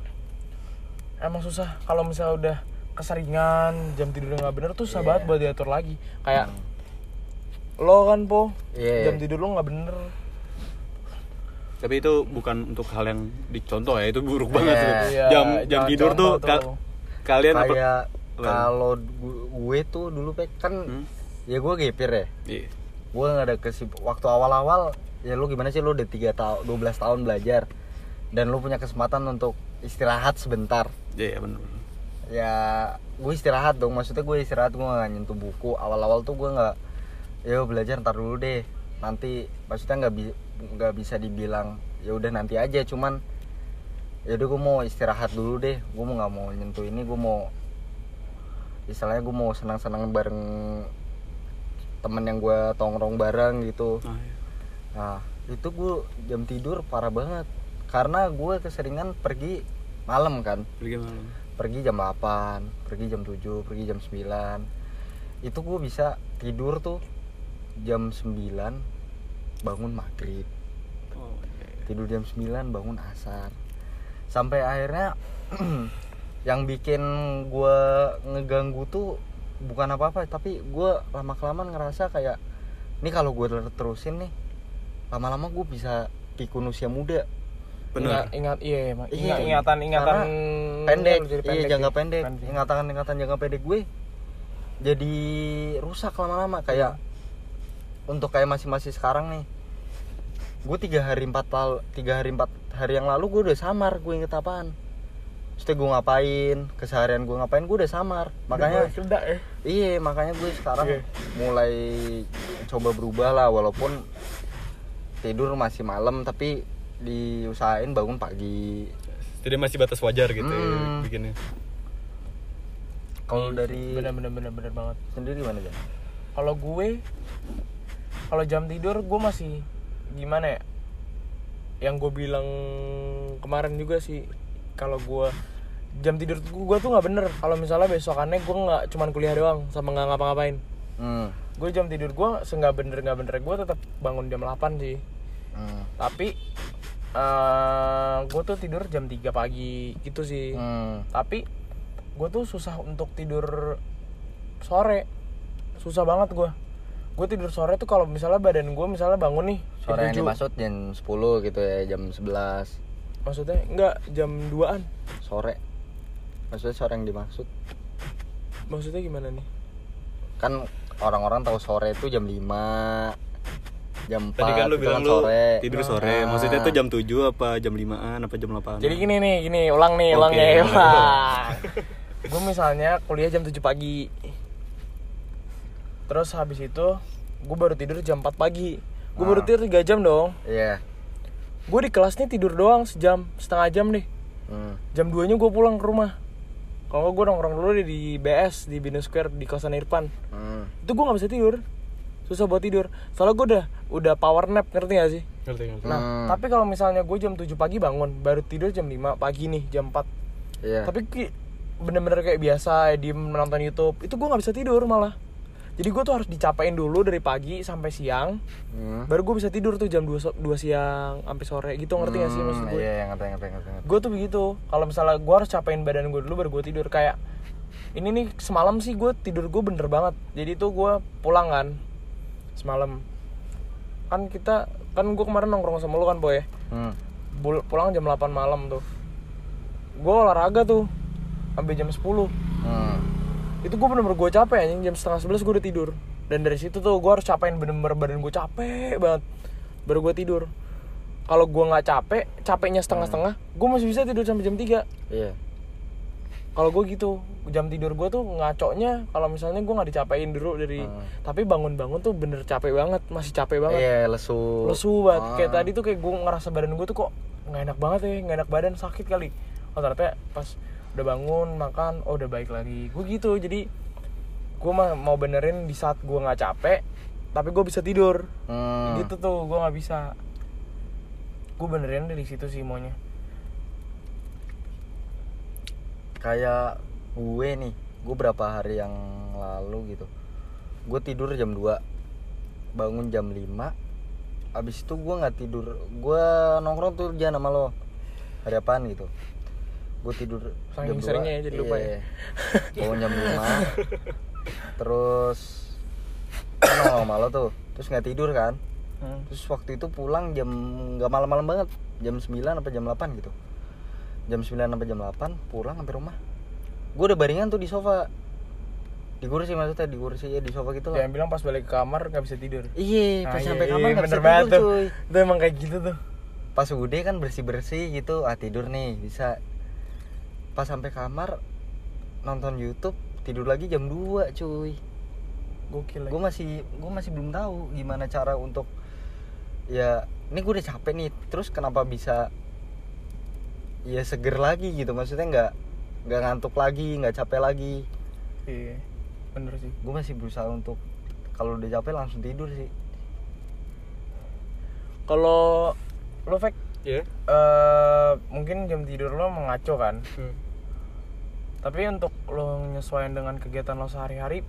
emang susah kalau misalnya udah keseringan jam tidurnya nggak bener tuh susah Iya. banget buat diatur lagi kayak lo kan po Iya. jam tidur lo nggak bener tapi itu bukan untuk hal yang dicontoh ya itu buruk banget Iya. tuh. Iya, jam jam jangan tidur tuh, contoh ka- tuh. kalian apa kayak kalau gu- gue tuh dulu kan Hmm? ya gue gepir ya Iya. Gue nggak ada kesib waktu awal-awal ya lu gimana sih lu udah tiga tahun 12 tahun belajar. Dan lu punya kesempatan untuk istirahat sebentar. Iya, iya benar. ya gue istirahat dong maksudnya gue istirahat gue nggak nyentuh buku. Awal-awal tuh gue nggak ya belajar ntar dulu deh. Nanti maksudnya nggak bi- nggak bisa dibilang ya udah nanti aja cuman ya udah gue mau istirahat dulu deh. Gue mau nggak mau nyentuh ini gue mau istilahnya gue mau senang-senang bareng temen yang gue tongkrong bareng gitu Nah, iya. Nah, itu gue jam tidur parah banget. Karena gue keseringan pergi malam kan. Pergi malam. Pergi jam 8, pergi jam 7, pergi jam 9. Itu gue bisa tidur tuh jam 9 bangun maghrib. Oh, iya. Tidur jam 9 bangun asar. Sampai akhirnya yang bikin gue ngeganggu tuh bukan apa-apa, tapi gue lama kelamaan ngerasa kayak ini kalau gue terusin nih lama-lama gue bisa pikun usia muda Bener. Ingat, ingat iya. Iya. Ingat, ingatan ingatan Karena pendek, jadi iya jangka pendek, Pendek. ingatan ingatan jangka pendek gue jadi rusak lama-lama kayak untuk kayak masih masih sekarang nih gue tiga hari empat tiga hari empat hari yang lalu gue udah samar gue inget apaan Setelah gue ngapain keseharian gue ngapain gue udah samar makanya sudah ya. iya makanya gue sekarang Iya. mulai coba berubah lah walaupun tidur masih malam tapi diusahain bangun pagi Jadi masih batas wajar gitu ya, Hmm. bikinnya. kalau dari Bener bener bener bener banget. sendiri gimana ya Kalau gue kalau jam tidur gue masih gimana ya? Yang gue bilang kemarin juga sih kalau gue jam tidur gue tuh nggak bener kalau misalnya besokannya gue nggak cuman kuliah doang sama nggak ngapa-ngapain hmm. gue jam tidur gue seenggak bener nggak bener gue tetap bangun jam 8 sih Hmm. tapi eh gue tuh tidur jam 3 pagi gitu sih Hmm. tapi gue tuh susah untuk tidur sore susah banget gue gue tidur sore tuh kalau misalnya badan gue misalnya bangun nih Sore yang 7. dimaksud jam 10 gitu ya, jam 11 maksudnya enggak jam 2an sore. Maksudnya sore yang dimaksud. maksudnya gimana nih Kan orang-orang tahu sore itu jam 5. Jam 4 Tadi kan lu itu bilang kan lu sore. tidur sore. Ah. Maksudnya tuh jam 7 apa jam 5-an apa jam 8-an? jadi gini nih gini ulang nih ulang Oke. ya ulang gue misalnya kuliah jam 7 pagi terus habis itu gue baru tidur jam 4 pagi gue baru Ah. tidur 3 jam dong Iya. Gue di kelas nih tidur doang sejam setengah jam deh Hmm. jam 2 nya gue pulang ke rumah kalau gue nongkrong dulu deh di BS di Bino Square di kosan Irfan Hmm. itu gue nggak bisa tidur susah buat tidur soalnya gue udah udah power nap ngerti gak sih Ngerti, ngerti. nah Hmm. tapi kalau misalnya gue jam 7 pagi bangun baru tidur jam 5 pagi nih jam 4 Iya. tapi bener-bener kayak biasa diem menonton YouTube itu gue nggak bisa tidur malah jadi gue tuh harus dicapain dulu dari pagi sampai siang Hmm. baru gue bisa tidur tuh jam 2, so- 2 siang sampai sore gitu ngerti gak sih maksud Hmm, gue Iya, ngerti ngerti ngerti. ngerti. gue tuh begitu kalau misalnya gue harus capain badan gue dulu baru gue tidur kayak ini nih semalam sih gue tidur gue bener banget jadi tuh gue pulang kan semalam kan kita kan gue kemarin nongkrong sama lu kan boy Hmm. Bul- pulang jam 8 malam tuh gue olahraga tuh sampai jam 10 Hmm. Itu gue bener-bener gue capek anjing. Jam setengah 11 gue udah tidur. Dan dari situ tuh gue harus capain bener-bener badan gue capek banget. Baru gue tidur. Kalau gue nggak capek capeknya setengah-setengah gue masih bisa tidur sampai jam 3 Iya. kalau gue gitu jam tidur gue tuh ngaconya kalau misalnya gue nggak dicapain dulu dari Hmm. tapi bangun-bangun tuh bener capek banget masih capek banget. Iya, lesu. lesu banget. Ah. kayak tadi tuh kayak gue ngerasa badan gue tuh kok nggak enak banget ya nggak enak badan sakit kali. Oh ternyata pas udah bangun makan oh udah baik lagi. Gue gitu jadi gue mah mau benerin di saat gue nggak capek tapi gue bisa tidur. Hmm. gitu tuh gue nggak bisa. Gue benerin dari situ sih maunya. Kayak gue nih gue berapa hari yang lalu gitu gue tidur jam 2 bangun jam 5 abis itu gue nggak tidur. Gue nongkrong tuh jangan sama lo hari apaan gitu gue tidur Saking jam 2, seringnya ya, jadi lupa ya. iya. bangun jam 5 terus kan sama lo tuh. Terus nggak tidur kan. Hmm. terus waktu itu pulang jam nggak malam-malam banget. Jam 9 apa jam 8 gitu. Jam 9 sampai jam 8 pulang sampai rumah. Gue udah baringan tuh di sofa. Di kursi maksudnya di kursi ya di sofa gitu lah. Yang bilang pas balik ke kamar nggak bisa tidur. Iya Nah, pas iya, sampai iya, kamar nggak bisa tidur tuh. cuy. Itu emang kayak gitu tuh. Pas udah kan bersih bersih gitu ah tidur nih bisa pas sampai kamar nonton YouTube tidur lagi jam 2 cuy. Gokil gue masih gue masih belum tahu gimana cara untuk ya ini gue udah capek nih terus kenapa bisa ya seger lagi gitu? Maksudnya nggak nggak ngantuk lagi nggak capek lagi. Iya bener sih. Gue masih berusaha untuk kalau udah capek langsung tidur sih. Kalau lo fake Iya. eh mungkin jam tidur lo mengaco kan Hmm. tapi untuk lo nyesuaiin dengan kegiatan lo sehari-hari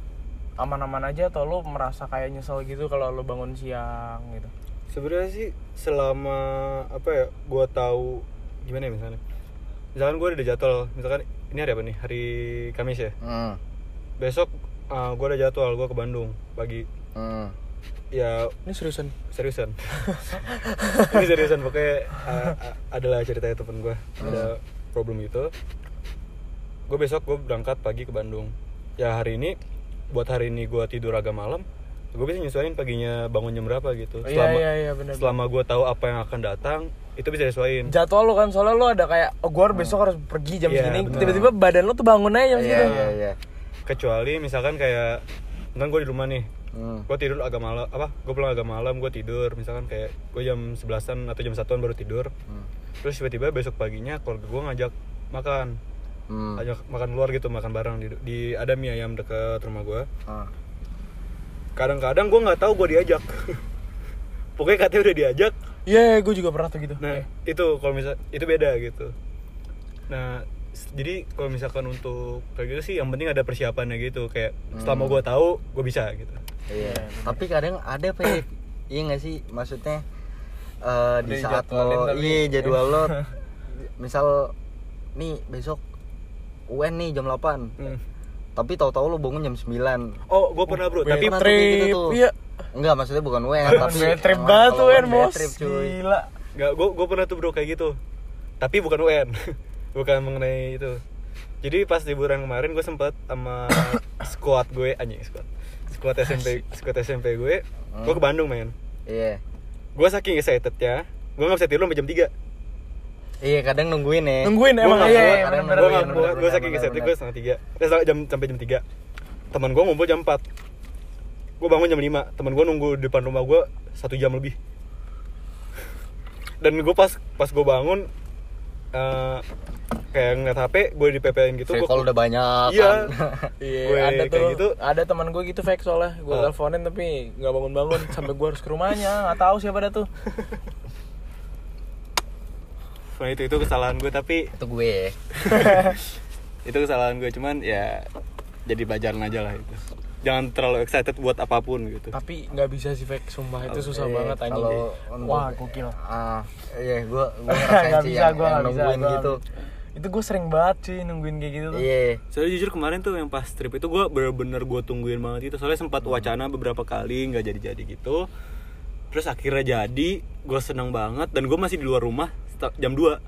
aman-aman aja atau lo merasa kayak nyesel gitu kalau lo bangun siang gitu Sebenarnya sih selama apa ya gua tahu gimana ya misalnya. Misalkan gua ada jadwal, misalkan ini hari apa nih? Hari Kamis ya. hmm. Besok uh, gua ada jadwal gua ke Bandung pagi. Hmm. Ya Ini seriusan. seriusan. Ini seriusan pokoknya uh, uh, adalah ceritanya temen gue ada problem gitu. Gue besok gue berangkat pagi ke Bandung. Ya hari ini buat hari ini gue tidur agak malam gue bisa nyesuaiin paginya bangun jam berapa gitu. Iya selama iya iya benar. selama gue tahu apa yang akan datang itu bisa nyesuaiin. Jadwal lo kan soalnya lo ada kayak oh gua besok harus pergi jam Iya, segini. Tiba-tiba badan lo tuh bangun aja jam iya segitu. iya iya. Kecuali misalkan kayak kan gue di rumah nih Hmm. gue tidur agak malam apa gue pulang agak malam gue tidur misalkan kayak gue jam sebelasan atau jam satuan baru tidur Hmm. terus tiba-tiba besok paginya keluarga gue ngajak makan Hmm. ajak makan luar gitu makan bareng di, di ada mie ayam deket rumah gue Ah. kadang-kadang gue nggak tahu gue diajak pokoknya katanya udah diajak Iya, gue juga pernah tuh gitu. nah itu kalau misal itu beda gitu nah jadi kalau misalkan untuk kayak gitu sih yang penting ada persiapannya gitu kayak selama gue tahu gue bisa gitu Iya. Tapi kadang ada apa ya? iya nggak sih? Maksudnya eh, di saat lo, iya jadwal lo, misal nih besok UN nih jam 8 Hmm. tapi tahu-tahu lo bangun jam 9 oh gue pernah bro tapi trip, gitu tuh. iya. Enggak, maksudnya bukan UN tapi trip banget bad bos. trip, cuy. Gila. nggak gue gue pernah tuh bro kayak gitu tapi bukan UN bukan mengenai itu. Jadi pas liburan kemarin gue sempat sama squad gue anjing squad. Squad SMP squad SMP gue. Gue ke Bandung men. Iya. gue saking excited ya gue nggak bisa tidur sampai jam 3 Iya, kadang nungguin ya. Nungguin gue emang nggak iya, iya, gue nggak kuat gue saking excited gue setengah tiga. Eh, jam sampai jam 3 teman gue ngumpul jam 4 gue bangun jam 5 teman gue nunggu di depan rumah gue satu jam lebih. Dan gue pas pas gue bangun eh, kayak ngeliat HP gue di PPN gitu gua- call udah banyak Iya. kan. Iya, Gue ada kayak tuh. gitu. Ada teman gue gitu fake soalnya. Gue Ah. teleponin tapi nggak bangun-bangun sampai gue harus ke rumahnya. Nggak tahu siapa dah tuh. Nah, itu itu kesalahan gue tapi Itu gue. itu kesalahan gue cuman ya jadi pelajaran aja lah itu jangan terlalu excited buat apa pun gitu Tapi nggak bisa sih fake sumpah itu susah Iya, banget anjing. kalau Wah, gokil. Ah, iya, gue gue ngerasain Nggak sih bisa yang, gue yang nggak bisa. nungguin gua gitu. bisa. Itu gue sering banget sih nungguin kayak gitu tuh. Iya. soalnya jujur kemarin tuh yang pas trip itu gue bener-bener gue tungguin banget itu soalnya sempat wacana beberapa kali nggak jadi-jadi gitu. Terus akhirnya jadi gue seneng banget. Dan gue masih di luar rumah jam 2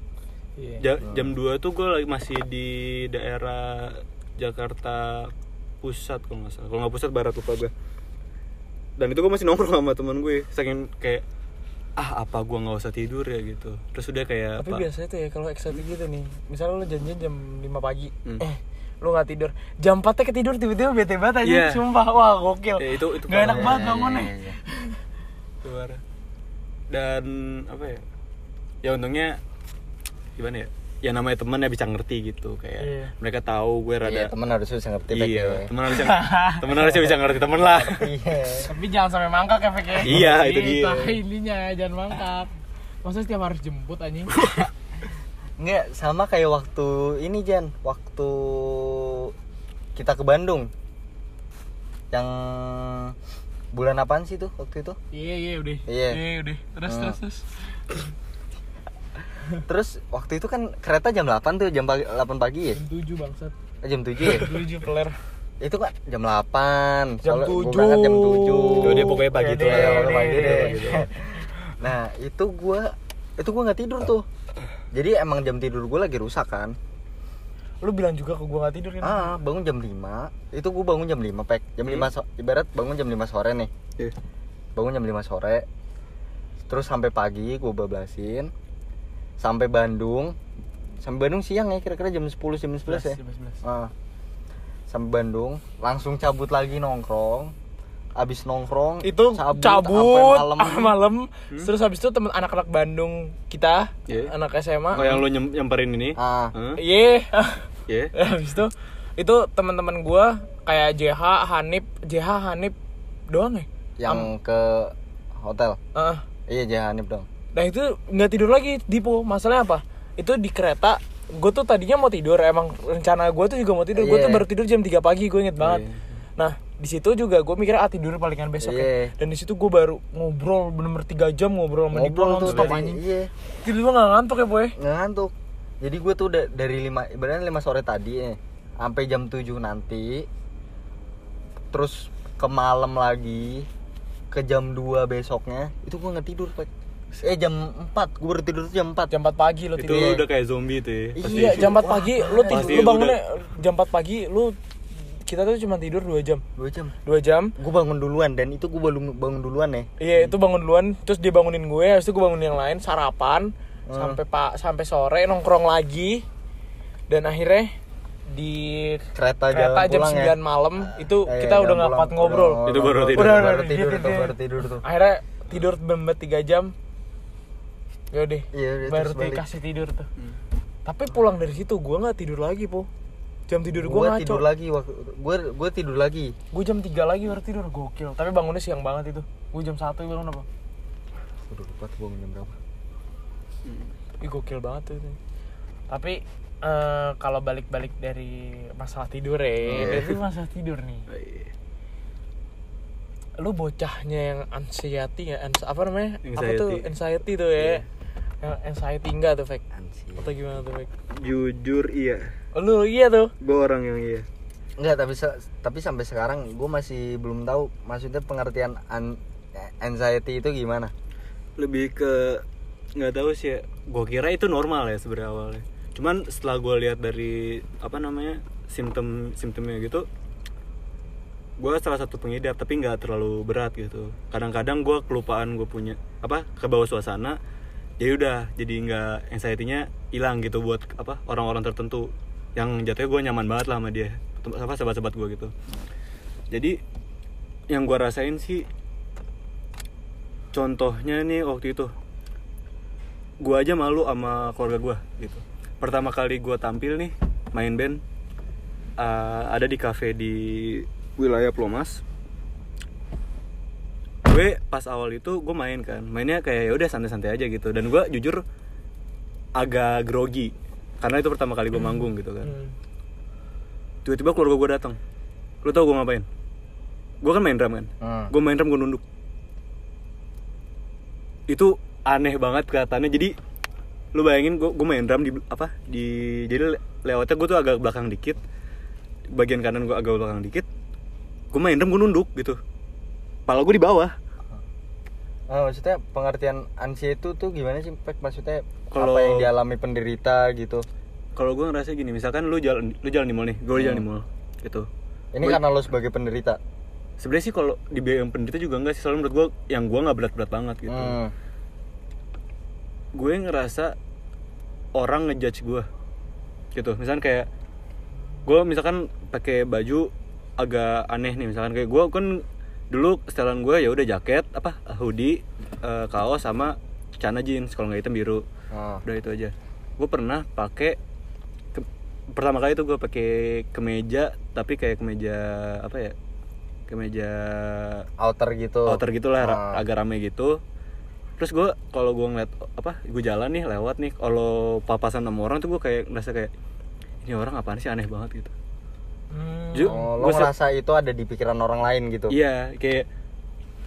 Iya. Ja- jam 2 tuh gue lagi masih di daerah Jakarta pusat kalau nggak salah. Kalau nggak pusat barat lupa gue dan itu gue masih nongkrong sama teman gue. Saking kayak ah apa gue nggak usah tidur ya gitu terus udah kayak Tapi apa biasanya tuh ya kalau excited gitu nih. Misalnya lo janjian jam 5 pagi. Hmm. Eh, lo nggak tidur. Jam 4 nya ketidur tiba-tiba bete banget aja. Iya. Sumpah, wah gokil. Ya, itu- itu Gak enak banget bangunnya. Iya, iya. keluar dan apa ya ya untungnya gimana ya ya namanya teman ya bisa ngerti gitu kayak Iya. mereka tahu gue rada Iya, teman harus bisa ngerti iya ya. teman harusnya teman harusnya bisa ngerti teman lah Iya. Tapi jangan sampai mangkak ya, Fek ya. Iya, itu dia. ininya, jangan mangkak. Masa setiap harus jemput anjing? Enggak, sama kayak waktu ini Jan, waktu kita ke Bandung. Yang bulan apaan sih tuh waktu itu? iya, iya udah. Iya. udah. Terus Hmm. terus terus. Terus waktu itu kan kereta jam 8 tuh, jam pagi, 8 pagi ya? Jam 7 bangsat. Eh, jam 7 ya? 7 peler. itu kan jam 8 Jam Soalnya gua 7. berangkat jam 7 Tuh, dia pokoknya pagi tuh lah, pede, pagi pagi tuh. Nah itu gua itu gua nggak tidur tuh Jadi emang jam tidur gua lagi rusak kan Lu bilang juga ke gua gak tidur kan? Ah bangun jam 5 Itu gua bangun jam 5 pek Jam 5 so- ibarat bangun jam 5 sore nih Iya. Bangun jam 5 sore Terus sampai pagi gua bablasin Sampai Bandung Sampai Bandung siang ya kira-kira jam 10 jam 11 ya 11. Ah. Sampai Bandung langsung cabut lagi nongkrong. Abis nongkrong itu cabut, cabut, malam. ah, malam. terus habis itu temen anak-anak Bandung kita Iya. anak SMA oh yang lu nyem- nyamperin ini Ah. Hah? iya Iya. habis itu itu teman-teman gua kayak JH Hanif JH Hanif doang ya Yang ke hotel. Ah. Iya Jahanip dong. Nah itu nggak tidur lagi Dipo masalahnya apa itu di kereta gue tuh tadinya mau tidur emang rencana gue tuh juga mau tidur gue Iya. tuh baru tidur jam 3 pagi gue inget banget Iya. nah di situ juga gue mikir ah tidur palingan besok ya Iya. dan di situ gue baru ngobrol bener-bener tiga jam ngobrol sama Dipo Ngobrol tuh dari, anjing iya tiba-tiba nggak ngantuk ya boy ngantuk. Jadi gue tuh da- dari lima ibaratnya 5 sore tadi ya, sampai jam 7 nanti. Terus ke malam lagi ke jam 2 besoknya itu gue nggak tidur Pak. Eh jam 4 gue baru tidur tuh jam 4 jam 4 pagi lo itu tidur. lu udah kayak zombie tuh ya Pasti- iya jam 4 pagi lu tidur lu lu bangunnya jam 4 pagi lu kita tuh cuma tidur 2 jam. 2 jam? 2 jam. Gue bangun duluan dan. Itu gue belum bangun duluan ya. Iya itu bangun duluan, terus dia bangunin gue, habis itu gue bangunin yang lain, sarapan, sampai pak sampai sore nongkrong lagi, dan akhirnya di kereta, kereta jalan jam pulang 9 ya malam itu Eh, kita udah nggak pulang. kuat ngobrol. Itu baru tidur. udah- baru tidur baru tidur tuh. Akhirnya tidur bembet 3 jam. Yaudah, Iya, udah, baru terus balik. dikasih tidur tuh. Tapi pulang dari situ gue nggak tidur lagi po. Jam tidur gue gue ngaco. tidur lagi waktu gue gue tidur lagi Gue jam 3 lagi baru tidur gokil. Tapi bangunnya siang banget itu. Gue jam 1 bangun apa? udah lupa tuh bangun jam berapa Ih gokil banget tuh itu. Tapi eh, kalau balik-balik dari masalah tidur ya, Iya. berarti masalah tidur nih. Oh, iya. Lu bocahnya yang anxiety ya, ans- apa namanya? Apa Anxiety. tuh anxiety tuh ya? Iya. Anxiety enggak tuh fake? Anjir. Atau gimana tuh fake? jujur iya Oh, lu iya tuh. gue orang yang iya Enggak, tapi tapi sampai sekarang gue masih belum tahu maksudnya pengertian an- anxiety itu gimana. lebih ke nggak tahu sih ya gue kira itu normal ya sebenarnya awalnya cuman setelah gue lihat dari apa namanya simptom simptomnya gitu gue salah satu pengidap tapi nggak terlalu berat gitu kadang-kadang gue kelupaan gue punya apa ke bawah suasana jadi udah jadi nggak anxiety-nya hilang gitu buat apa orang-orang tertentu. Yang jatuhnya gue nyaman banget lah sama dia. Apa sahabat-sahabat gue gitu. Jadi yang gue rasain sih contohnya nih waktu itu. Gua aja malu sama keluarga gua gitu. Pertama kali gua tampil nih main band eh, ada di cafe di wilayah Plomas gue pas awal itu gue main kan. Mainnya kayak ya udah santai-santai aja gitu. Dan gua jujur agak grogi. Karena itu pertama kali gue manggung gitu kan. Hmm. tiba-tiba keluarga gue datang. Lu tau gue ngapain? Gue kan main drum kan. Hmm. gue main drum gue nunduk. Itu aneh banget kelihatannya. Jadi lu bayangin gue gue main drum di apa di jadi le- lewatnya gue tuh agak belakang dikit. Bagian kanan gue agak belakang dikit. Gue main drum gue nunduk gitu. Pala gue di bawah Ah, maksudnya pengertian anxiety itu tuh gimana sih? Pek? Maksudnya Kalau- apa yang dialami penderita gitu? kalau gue ngerasa gini misalkan lu jalan lu jalan di mall nih gue jalan di mall gitu Ini Gua- karena lo sebagai penderita. sebenarnya sih kalau di BM penderita juga enggak sih soalnya menurut gue yang gue nggak berat-berat banget gitu Hmm. gue ngerasa orang ngejudge gue gitu misalkan kayak gue misalkan pakai baju agak aneh nih misalkan kayak gue kan dulu setelan gue ya udah jaket apa hoodie eh, kaos sama celana jeans kalau nggak hitam biru Ah. udah itu aja gue pernah pakai ke- pertama kali itu gue pakai kemeja tapi kayak kemeja apa ya kemeja Outer gitu. outer gitulah Ah. agak rame gitu terus gue kalau gue ngeliat apa gue jalan nih lewat nih kalau papasan sama orang tuh gue kayak ngerasa kayak ini orang apaan sih aneh banget gitu Hmm. Ju- Oh, lo ngerasa itu ada di pikiran orang lain gitu. iya kayak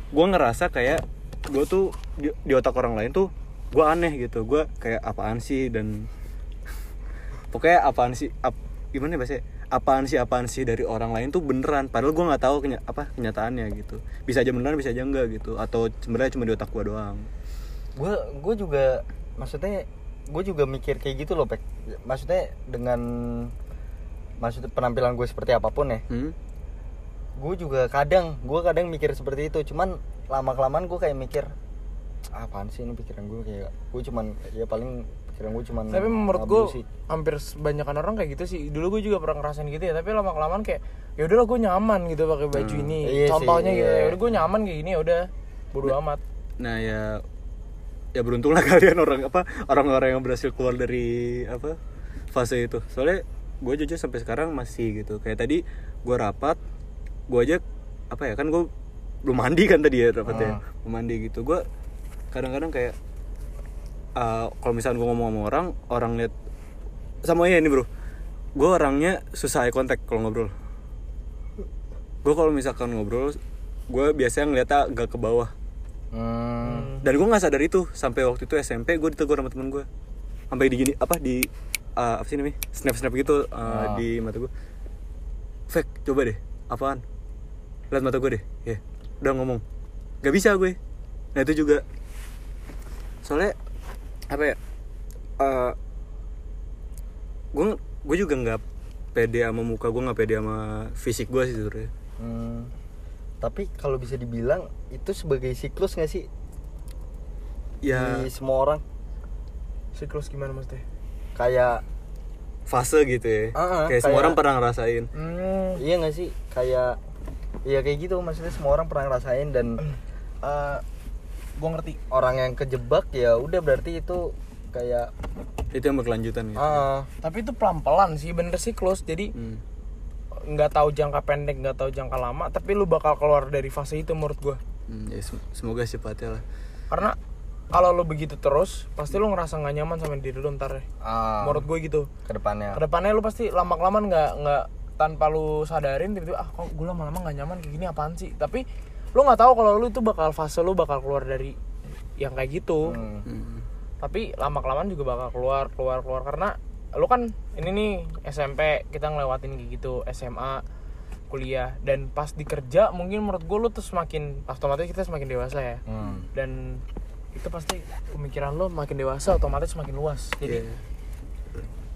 gue ngerasa kayak gue tuh di, di otak orang lain tuh gue aneh gitu. Gue kayak apaan sih? Dan pokoknya apaan sih ap- gimana ya bahasanya? Apaan sih apaan sih dari orang lain tuh beneran? Padahal gue nggak tahu kenya- apa kenyataannya gitu. Bisa aja beneran bisa aja enggak gitu. Atau sebenarnya cuma di otak gue doang. Gue gue juga maksudnya gue juga mikir kayak gitu loh pek. Maksudnya dengan maksudnya penampilan gue seperti apa pun ya hmm? gue juga kadang gue kadang mikir seperti itu cuman lama kelamaan gue kayak mikir "Ah, apaan sih ini pikiran gue kayak gue cuman ya paling pikiran gue cuman Tapi menurut gue sih. hampir sebanyakan orang kayak gitu sih. Dulu gue juga pernah ngerasain gitu ya. Tapi lama kelamaan kayak ya udahlah gue nyaman gitu pakai baju Hmm. ini. Iya sih, Contohnya gitu. iya. Ya udah gue nyaman kayak gini ya udah bodo amat. nah ya ya beruntunglah kalian orang apa orang-orang yang berhasil keluar dari apa fase itu soalnya gue jujur sampai sekarang masih gitu. Kayak tadi gue rapat gue aja apa ya kan gue belum mandi kan tadi ya rapatnya. Belum mandi gitu. Gue kadang-kadang kayak uh, kalau misalnya gue ngomong sama orang orang lihat sama ya ini bro. Gue orangnya susah eye contact kalau ngobrol. Gue kalau misalkan ngobrol gue biasanya ngeliatnya agak ke bawah. Hmm. dan gue nggak sadar itu. Sampai waktu itu SMP gue ditegur sama temen gue sampai di gini apa di uh, apa sih namanya? Snap snap gitu uh, Ah. di mata gue fake coba deh apaan? Lihat mata gue deh ya. Udah ngomong. Gak bisa gue. Nah itu juga. Soalnya apa ya eh gue gue juga nggak pede sama muka gue nggak pede sama fisik gue sih sebenarnya. Hmm. Tapi kalau bisa dibilang itu sebagai siklus nggak sih? Ya. Di semua orang? siklus gimana maksudnya Kayak fase gitu ya. Ah, ah, kayak semua kayak- orang pernah ngerasain. Hmm, iya nggak sih? Kayak iya kayak gitu maksudnya semua orang pernah ngerasain dan eh, gue ngerti. Orang yang kejebak ya udah berarti itu kayak itu yang berkelanjutan gitu. Ah tapi itu pelan pelan sih bener siklus jadi Hmm. nggak tahu jangka pendek nggak tahu jangka lama tapi lu bakal keluar dari fase itu menurut gue Hmm, ya sem- semoga cepatnya lah. Karena kalau lu begitu terus pasti lu ngerasa nggak nyaman sama diri lu ntar ya ah menurut gue gitu ke depannya. ke depannya lu pasti lama kelamaan nggak nggak tanpa lu sadarin tiba-tiba ah kok gue lama-lama nggak nyaman kayak gini apaan sih tapi lu nggak tahu kalau lu itu bakal fase lu bakal keluar dari yang kayak gitu Hmm. Hmm. tapi lama kelamaan juga bakal keluar keluar keluar karena lu kan ini nih SMP kita ngelewatin kayak gitu SMA kuliah dan pas di kerja mungkin menurut gue lu tuh semakin otomatis kita semakin dewasa ya Hmm. dan itu pasti pemikiran lo makin dewasa otomatis semakin luas jadi Iya.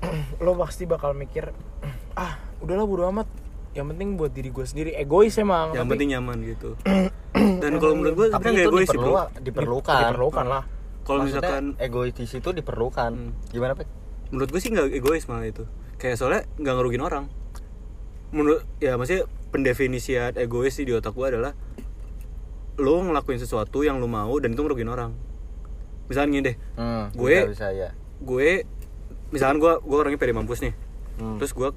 lo pasti bakal mikir ah udahlah bodo amat yang penting buat diri gue sendiri egois emang yang tapi penting nyaman gitu dan kalau menurut gue Tapi nggak itu egois sih diperlu, bro diperlukan. diperlukan lah kalau misalkan egois di situ diperlukan. Hmm. Gimana, Pek? menurut gue sih nggak egois malah itu kayak soalnya nggak ngerugin orang menurut ya maksudnya pendefinisian egois sih di otak gue adalah lo ngelakuin sesuatu yang lo mau dan itu ngerugin orang misalnya gini deh Hmm, Gue- bisa, bisa ya. gue misalkan gue gue orangnya pede mampus nih Hmm. terus gue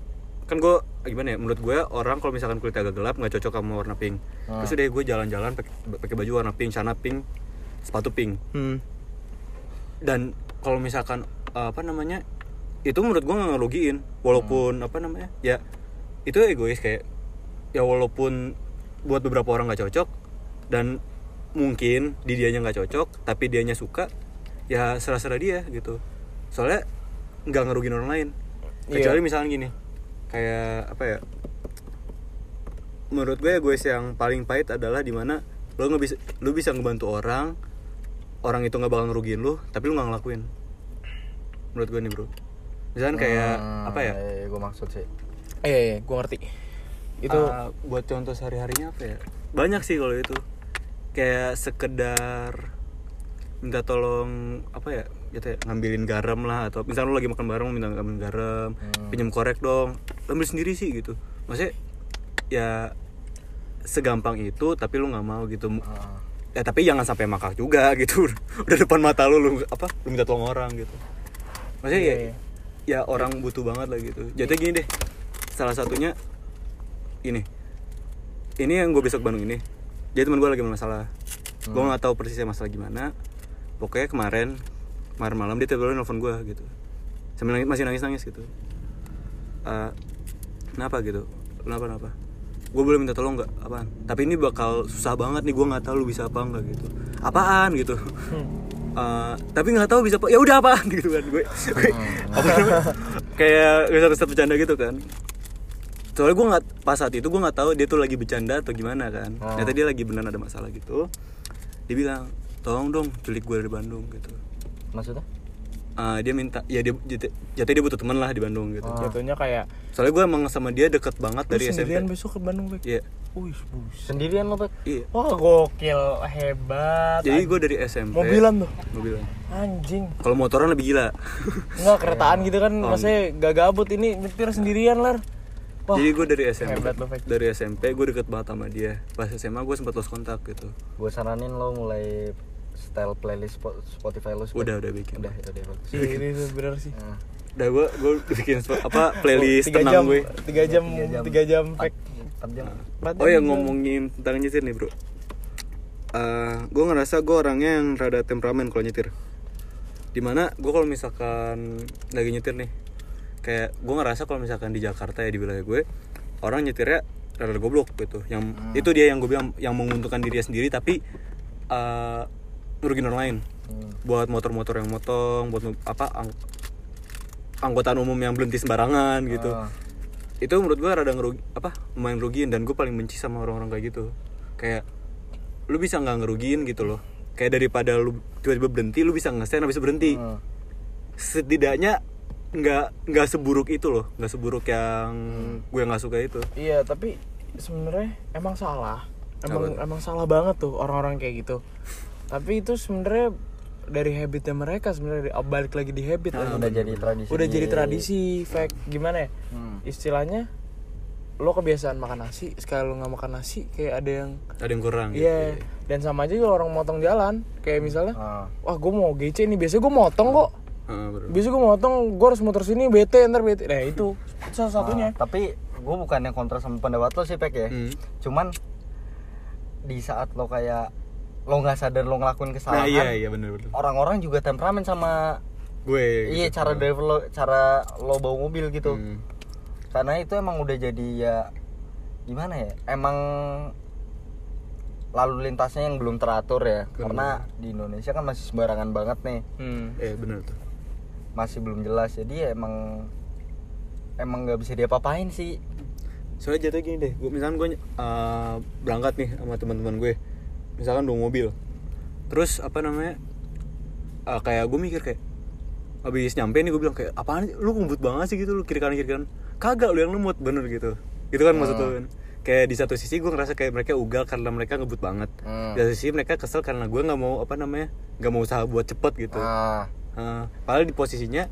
kan gue gimana ya menurut gue orang kalau misalkan kulitnya agak gelap nggak cocok sama warna pink Hmm. terus deh gue jalan-jalan pakai baju warna pink celana pink sepatu pink hmm. dan kalau misalkan uh, apa namanya itu menurut gue nggak ngerugiin walaupun apa namanya ya itu egois kayak ya walaupun buat beberapa orang nggak cocok dan mungkin di dianya nggak cocok tapi dianya suka ya serah-serah dia gitu. Soalnya nggak ngerugiin orang lain. Iya. kecuali misalnya gini kayak apa ya menurut gue egois yang paling pahit adalah di mana lo nggak bisa lo bisa ngebantu orang orang itu nggak bakal ngerugiin lo tapi lo nggak ngelakuin. Menurut gue nih bro. Misalkan kayak Hmm, apa ya? iya, gue maksud sih. iya iya gue ngerti. Itu Uh, buat contoh sehari harinya apa ya? Banyak sih kalau itu kayak sekedar minta tolong apa ya gitu ya ngambilin garam lah atau misalnya lo lagi makan bareng minta ngambilin garam Hmm. pinjam korek dong Lo ambil sendiri sih gitu. Maksudnya ya segampang itu tapi lu nggak mau gitu. Ah. ya tapi jangan sampai makak juga gitu. Udah depan mata lu lu apa lu minta tolong orang gitu. Maksudnya Iya, ya iya. ya orang butuh banget lah gitu. Jadi gini deh salah satunya ini. Ini yang gue besok Bandung ini jadi teman gue lagi bermasalah. Gue Hmm. nggak tahu persisnya masalah gimana. Pokoknya kemarin kemarin malam dia tiba-tiba nelfon gue gitu. Sambil nangis, masih nangis nangis gitu. Eh, kenapa gitu? Kenapa kenapa? Gue boleh minta tolong nggak? Apaan? Tapi ini bakal susah banget nih gue nggak tahu lu bisa apa nggak gitu. Apaan? gitu. Eh, tapi nggak tahu bisa apa. Ya udah apaan? Gitu kan. Gue, gue apa namanya? Kayak bisa satu bercanda gitu kan soalnya gue nggak pas saat itu gue nggak tahu dia tuh lagi bercanda atau gimana kan Oh. ternyata dia lagi beneran ada masalah gitu dia bilang tolong dong culik gue dari Bandung gitu Maksudnya? Eh, dia minta ya dia jat- jatuhnya dia butuh teman lah di Bandung gitu Oh. jatuhnya kayak soalnya gue emang sama dia deket banget lu dari SMP sendirian besok ke Bandung Bek? iya buset. Sendirian lo, Pek? iya Wah gokil, hebat. jadi gue dari SMP mobilan tuh. mobilan Anjing. kalau motoran lebih gila Enggak keretaan gitu kan, Oh. maksudnya gak gabut ini nyetir sendirian lar. Wah, jadi gue dari SMP hebat lo, dari SMP gue deket banget sama dia pas SMA gue sempat lost kontak gitu Gue saranin lo mulai style playlist Spo- Spotify lo. Spek. udah udah bikin Udah, udah, bagus. Iya, ini bener sih. Nah, udah gue gue bikin apa playlist tiga tenang jam, gue tiga jam, Tiga jam. tiga empat jam. Oh ya ngomongin tentang nyetir nih bro Eh gue ngerasa gue orangnya yang rada temperamen kalau nyetir di mana gue kalau misalkan lagi nyetir nih kayak gue ngerasa kalau misalkan di Jakarta ya di wilayah gue orang nyetirnya rada goblok gitu. Yang itu dia yang gue bilang yang menguntungkan dirinya sendiri tapi ngerugiin orang lain. Hmm. buat motor-motor yang motong buat apa ang- angkutan umum yang berhenti sembarangan gitu. Ah. itu menurut gue rada ngerugi apa lumayan rugiin dan gue paling benci sama orang-orang kayak gitu. Kayak lu bisa nggak ngerugiin gitu loh. Kayak daripada lu tiba-tiba berhenti lu bisa nge-stand habis berhenti. Hmm. setidaknya nggak nggak seburuk itu loh nggak seburuk yang Hmm. gue nggak suka itu Iya, tapi sebenarnya emang salah. Emang Apa? emang salah banget tuh orang-orang kayak gitu. Tapi itu sebenarnya dari habitnya mereka sebenarnya balik lagi di habit udah lagi. jadi tradisi Udah jadi tradisi, fact gimana ya? Hmm. Istilahnya lo kebiasaan makan nasi, sekali lo nggak makan nasi kayak ada yang ada yang kurang Iya, gitu. dan sama aja kalau orang motong jalan, kayak misalnya, Ah. wah gue mau GC nih, biasanya gue motong kok. Bro. Biasanya gue motong, gue harus muter sini, bete, ntar bete. Nah itu salah satunya. Ah, tapi gue bukannya kontra sama pendapat lo sih pek ya Hmm. cuman di saat lo kayak lo nggak sadar lo ngelakuin nah kesalahan iya iya bener bener orang-orang juga temperamen sama gue iya gitu. cara driver lo cara lo bawa mobil gitu Hmm. karena itu emang udah jadi ya gimana ya emang lalu lintasnya yang belum teratur ya Bener. karena di Indonesia kan masih sembarangan banget nih Hmm. eh bener tuh masih belum jelas. Jadi ya emang emang nggak bisa diapa-apain sih. Soalnya jatuh gini deh gue misalkan gue uh, berangkat nih sama teman-teman gue. Misalkan dua mobil. Terus apa namanya uh, kayak gue mikir kayak habis nyampe nih gue bilang kayak apaan lu ngebut banget sih gitu lu kiri kanan kiri kanan kagak lu yang lemot bener gitu. Gitu kan maksud lu kan. Kayak di satu sisi gue ngerasa kayak mereka ugal karena mereka ngebut banget. Hmm. di satu sisi mereka kesel karena gue nggak mau apa namanya nggak mau usaha buat cepet gitu. Ah Uh, padahal di posisinya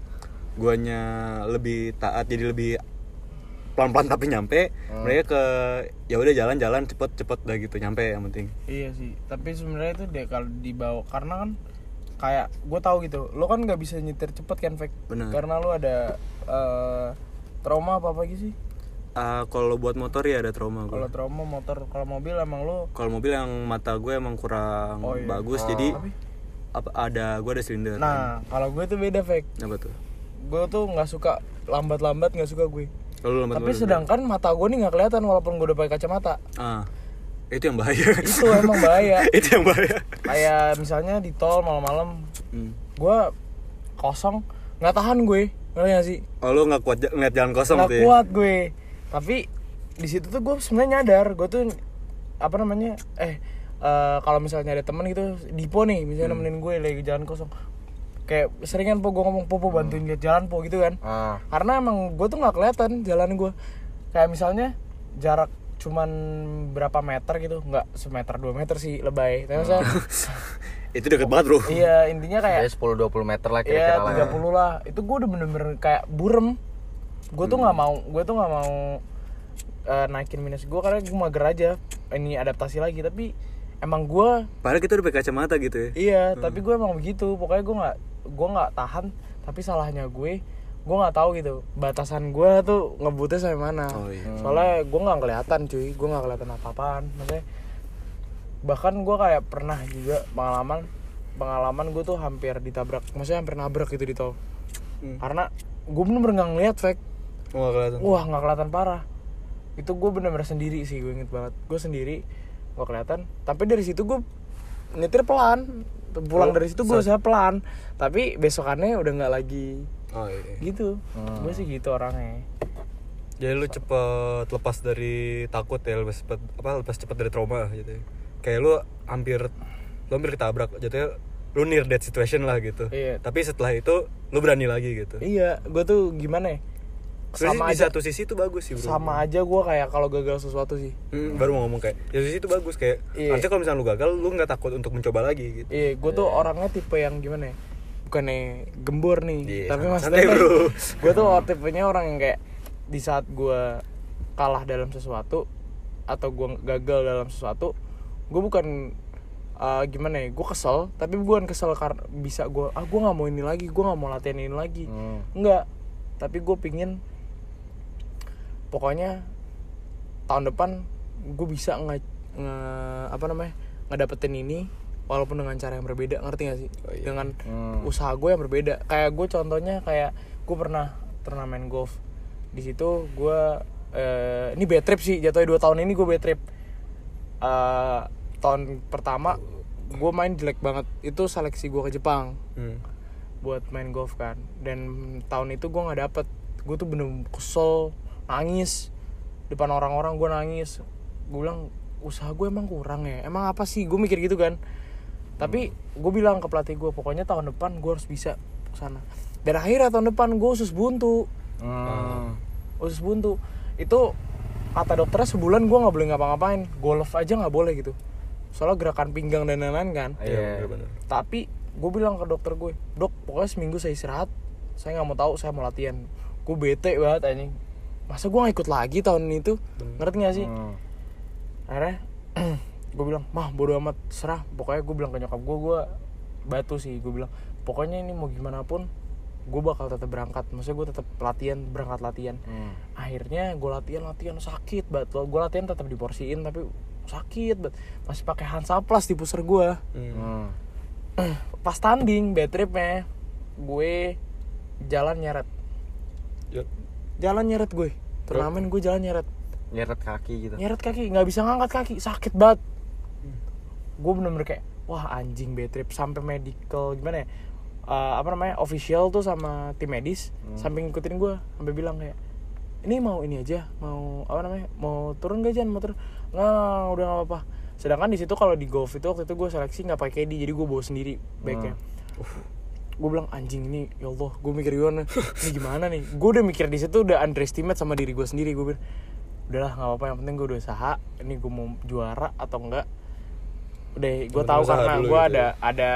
guanya lebih taat jadi lebih pelan-pelan tapi nyampe Hmm. mereka ke ya udah jalan-jalan cepet-cepet udah gitu nyampe yang penting Iya sih, tapi sebenarnya itu deh kalau dibawa karena kan kayak gue tahu gitu, lo kan nggak bisa nyetir cepet kan, Fek? Benar. Karena lo ada eh, trauma apa apa gitu sih? Uh, kalau buat motor ya ada trauma Kalau trauma motor, kalau mobil emang lo kalau mobil yang mata gue emang kurang Oh, iya. bagus Oh. jadi Tapi- apa ada gue ada silinder Nah, kalau gue tuh beda, Fek. apa tuh Gue tuh nggak suka lambat-lambat, nggak suka gue. kalau lambat Tapi sedangkan mata gue nih nggak kelihatan walaupun gue udah pakai kacamata. ah itu yang bahaya Itu emang bahaya. itu yang bahaya Kayak misalnya di tol malam-malam, hmm. gue kosong, nggak tahan gue, ngerti gak sih? oh lu nggak kuat ngeliat jalan kosong nggak tuh ya kuat gue tapi di situ tuh gue sebenarnya nyadar gue tuh apa namanya eh eh, kalau misalnya ada temen gitu Dipo nih misalnya nemenin gue lagi jalan kosong. Kayak seringan po gue ngomong po po bantuin lihat jalan po gitu kan. Ah. Karena emang gue tuh nggak kelihatan jalan gue kayak misalnya jarak cuman berapa meter gitu nggak semeter dua meter sih lebay. Tapi misalnya itu deket banget bro. Iya intinya kayak ya 10-20 meter lah Iya, kira-kira lah. ya. 30 lah. Itu gue udah bener-bener kayak burem. Gue tuh nggak mau, gue tuh nggak mau eh, naikin minus gue karena gue mager aja. Ini adaptasi lagi, tapi emang gue padahal kita udah pakai kacamata gitu ya iya, tapi gue emang begitu. Pokoknya gue nggak, gue nggak tahan. Tapi salahnya gue, gue nggak tahu gitu batasan gue tuh ngebutnya sampai mana. Oh, iya. Soalnya gue nggak kelihatan cuy, gue nggak kelihatan apa-apaan. Maksudnya bahkan gue kayak pernah juga pengalaman pengalaman gue tuh hampir ditabrak maksudnya hampir nabrak gitu di tol Hmm. karena gue bener-bener nggak ngeliat fake oh, nggak kelihatan wah nggak kelihatan parah itu gue bener-bener sendiri sih gue inget banget gue sendiri gak kelihatan tapi dari situ gue nyetir pelan pulang Oh, dari situ gue usaha pelan tapi besokannya udah nggak lagi oh iya gitu Hmm. gue sih gitu orangnya Jadi lu cepet lepas dari takut ya, lepas cepet apa lepas cepet dari trauma gitu. ya. Kayak lu hampir lu hampir ketabrak, jatuhnya lu near death situation lah gitu. Iya. Tapi setelah itu lu berani lagi gitu. iya gue tuh gimana ya sama di aja satu sisi itu bagus sih, Bro. sama aja gue kayak kalau gagal sesuatu sih Hmm, baru mau ngomong kayak di satu sisi itu bagus kayak Iya. nanti kalau misalnya lu gagal lu nggak takut untuk mencoba lagi gitu. Iya, gue tuh orangnya tipe yang gimana ya? Bukannya gembur nih, Iya, tapi santai, maksudnya bro. gue tuh tipenya orang yang kayak di saat gue kalah dalam sesuatu atau gue gagal dalam sesuatu, gue bukan uh, gimana ya? Gue kesel, tapi bukan kesel karena bisa gue ah gue nggak mau ini lagi, gue nggak mau latihan ini lagi, Hmm. enggak. Tapi gue pingin pokoknya tahun depan gue bisa nge, nge- apa namanya ngedapetin ini walaupun dengan cara yang berbeda ngerti gak sih? Oh, iya. dengan Hmm. usaha gue yang berbeda. Kayak gue contohnya kayak gue pernah turnamen golf. Di situ gue eh, ini bad trip sih jatuhnya dua tahun ini gue bad trip. Eh, tahun pertama gue main jelek banget. Itu seleksi gue ke Jepang Hmm. buat main golf kan. Dan tahun itu gue nggak dapet. Gue tuh bener kesel nangis. Depan orang-orang gue nangis. Gue bilang usaha gue emang kurang ya. Emang apa sih? Gue mikir gitu kan. Tapi gue bilang ke pelatih gue pokoknya tahun depan gue harus bisa ke sana. Dan akhirnya tahun depan gue usus buntu. Hmm. usus buntu. Itu kata dokternya sebulan gue nggak boleh ngapa-ngapain. Golf aja nggak boleh gitu. Soalnya gerakan pinggang dan lain-lain kan. Iya. bener-bener. tapi gue bilang ke dokter gue dok pokoknya seminggu saya istirahat. Saya nggak mau tahu saya mau latihan. Gue bete banget anjing masa gue nggak ikut lagi tahun itu ngerti gak sih Hmm. akhirnya gue bilang mah bodo amat serah pokoknya gue bilang ke nyokap gue gue batu sih gue bilang pokoknya ini mau gimana pun gue bakal tetap berangkat maksudnya gue tetap latihan berangkat latihan Hmm. akhirnya gue latihan latihan sakit banget gue latihan tetap diporsiin tapi sakit banget masih pakai Hansaplast di pusar gue Hmm. Hmm. pas tanding bad tripnya gue jalan nyeret. Jalan nyeret gue. Turnamen gue jalan nyeret. Nyeret kaki gitu. nyeret kaki nggak bisa ngangkat kaki. Sakit banget. Gue bener-bener kayak wah anjing bad trip. Sampai medical gimana ya? Eh, apa namanya? Official tuh sama tim medis sampai ngikutin gue sampai bilang kayak ini mau ini aja mau apa namanya? Mau turun gak Jan? Mau turun? Nggak udah nggak apa-apa. Sedangkan di situ kalau di golf itu waktu itu gue seleksi nggak pakai KD jadi gue bawa sendiri backnya gue bilang anjing ini ya Allah gue mikir gimana? Ini gimana nih? Gue udah mikir di situ udah underestimate sama diri gue sendiri. Gue bilang udahlah nggak apa-apa yang penting gue udah usaha. Ini gue mau juara atau enggak? Udah gue tahu karena gue gitu ada ada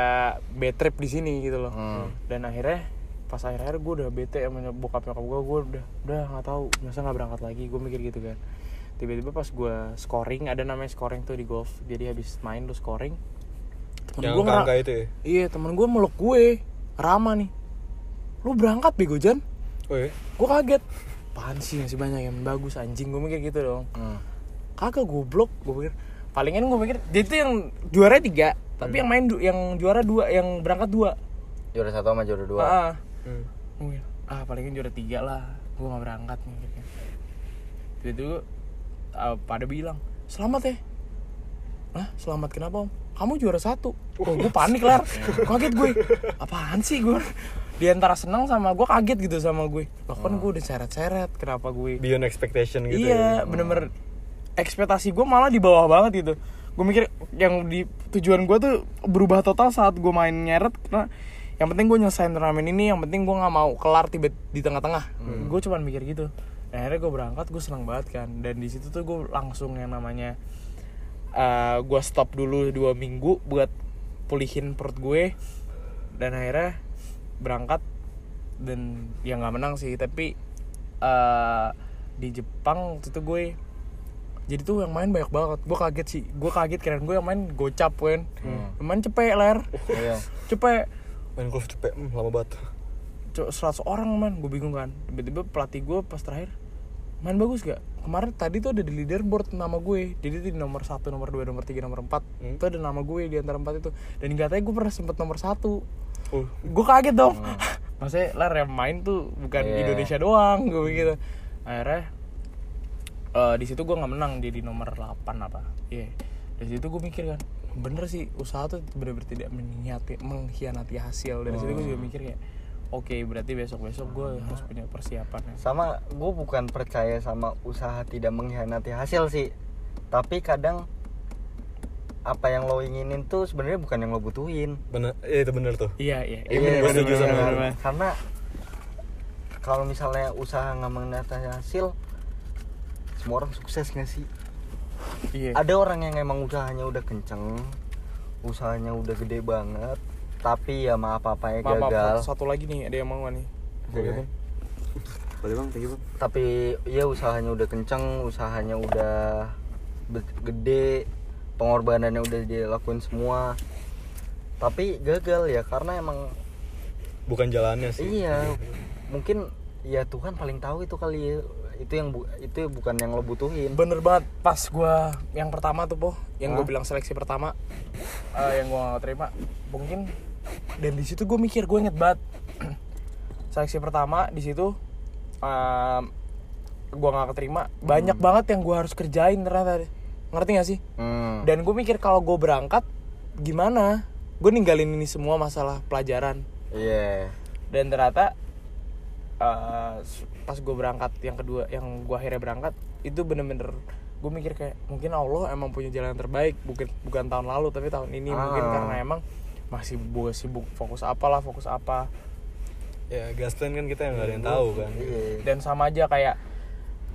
bad trip di sini gitu loh. Hmm. dan akhirnya pas akhir-akhir gue udah bete sama bokap nyokap gue gue udah udah nggak tahu masa nggak berangkat lagi. Gue mikir gitu kan. Tiba-tiba pas gue scoring ada namanya scoring tuh di golf. Jadi habis main lu scoring temen gue itu ya? iya temen gue meluk gue Rama nih lu berangkat bego Jan Oh iya? gue kaget apaan sih masih banyak yang bagus anjing gue mikir gitu dong Hmm. kagak goblok gue pikir palingan gue pikir dia itu yang juara tiga tapi yang main du- yang juara dua yang berangkat dua Juara satu sama juara dua. ah Hmm. Ah palingan juara tiga lah gue gak berangkat gitu. itu uh, pada bilang selamat ya Hah, selamat kenapa om? Kamu juara satu. Oh, gue panik lah Kaget gue. Apaan sih gue? Di antara senang sama gue kaget gitu sama gue. Bahkan gue udah seret-seret Kenapa gue? Beyond expectation gitu iya ya? bener-bener. Ekspektasi gue malah di bawah banget gitu. Gue mikir yang di tujuan gue tuh berubah total saat gue main nyeret karena yang penting gue nyelesain turnamen ini yang penting gue nggak mau kelar tiba di tengah-tengah. Gue cuman mikir gitu. Akhirnya gue berangkat gue senang banget kan. Dan di situ tuh gue langsung yang namanya eh gue stop dulu dua minggu buat pulihin perut gue. Dan akhirnya berangkat. Dan ya nggak menang sih tapi eh di Jepang waktu itu gue jadi tuh yang main banyak banget. Gue kaget sih. Gue kaget keren gue yang main gocap kan yang main cepet ler. Iya. cepet. Main golf cepet, hmm, lama banget. 100 orang man gue bingung kan. Tiba-tiba pelatih gue pas terakhir main bagus gak kemarin tadi tuh ada di leaderboard nama gue. Jadi di nomor satu nomor dua nomor tiga nomor empat. Hmm. itu ada nama gue di antara empat itu. Dan katanya gue pernah sempet nomor satu. Oh, gue kaget dong. Maksudnya lah yang main tuh bukan Iya. Indonesia doang gue gitu akhirnya eh, di situ gue nggak menang jadi nomor 8 apa. Iya. Dari situ gue mikir kan bener sih usaha tuh bener-bener tidak mengkhianati, mengkhianati hasil. Dari situ gue juga mikir kayak oke berarti besok besok gue harus punya persiapan ya Sama gue bukan percaya sama usaha tidak mengkhianati hasil sih. Tapi kadang apa yang lo inginin tuh sebenarnya bukan yang lo butuhin. bener, iya itu bener tuh iya iya Iya, bener, gue bener, setuju bener, sama bener, lu. bener. Karena kalau misalnya usaha nggak mengkhianati hasil, semua orang sukses nggak sih? iya Ada orang yang emang usahanya udah kenceng, usahanya udah gede banget, tapi ya maaf apa ya maaf, maaf, gagal. satu lagi nih ada yang mau nih Oke. Boleh, Bang? Boleh bang, thank you bang Tapi ya usahanya udah kenceng, usahanya udah gede, pengorbanannya udah dilakuin semua. Tapi gagal ya karena emang Bukan jalannya sih iya mungkin ya Tuhan paling tahu itu kali ya. itu yang bu- itu bukan yang lo butuhin. bener banget pas gua yang pertama tuh po yang gue bilang seleksi pertama eh, yang gua gak terima mungkin dan di situ gue mikir gue inget banget. Seleksi pertama di situ em, gua nggak keterima. Banyak banget yang gua harus kerjain ternyata. Ngerti gak sih? Hmm. dan gue mikir kalau gue berangkat gimana? Gue ninggalin ini semua masalah pelajaran. Iya. dan ternyata eh, pas gue berangkat yang kedua yang gue akhirnya berangkat itu bener-bener gue mikir kayak mungkin Allah emang punya jalan yang terbaik. Bukan bukan tahun lalu tapi tahun ini mungkin. Ah. karena emang masih gue sibuk fokus apalah fokus apa ya gasland kan kita yang nggak ada yang tahu kan Iya. dan sama aja kayak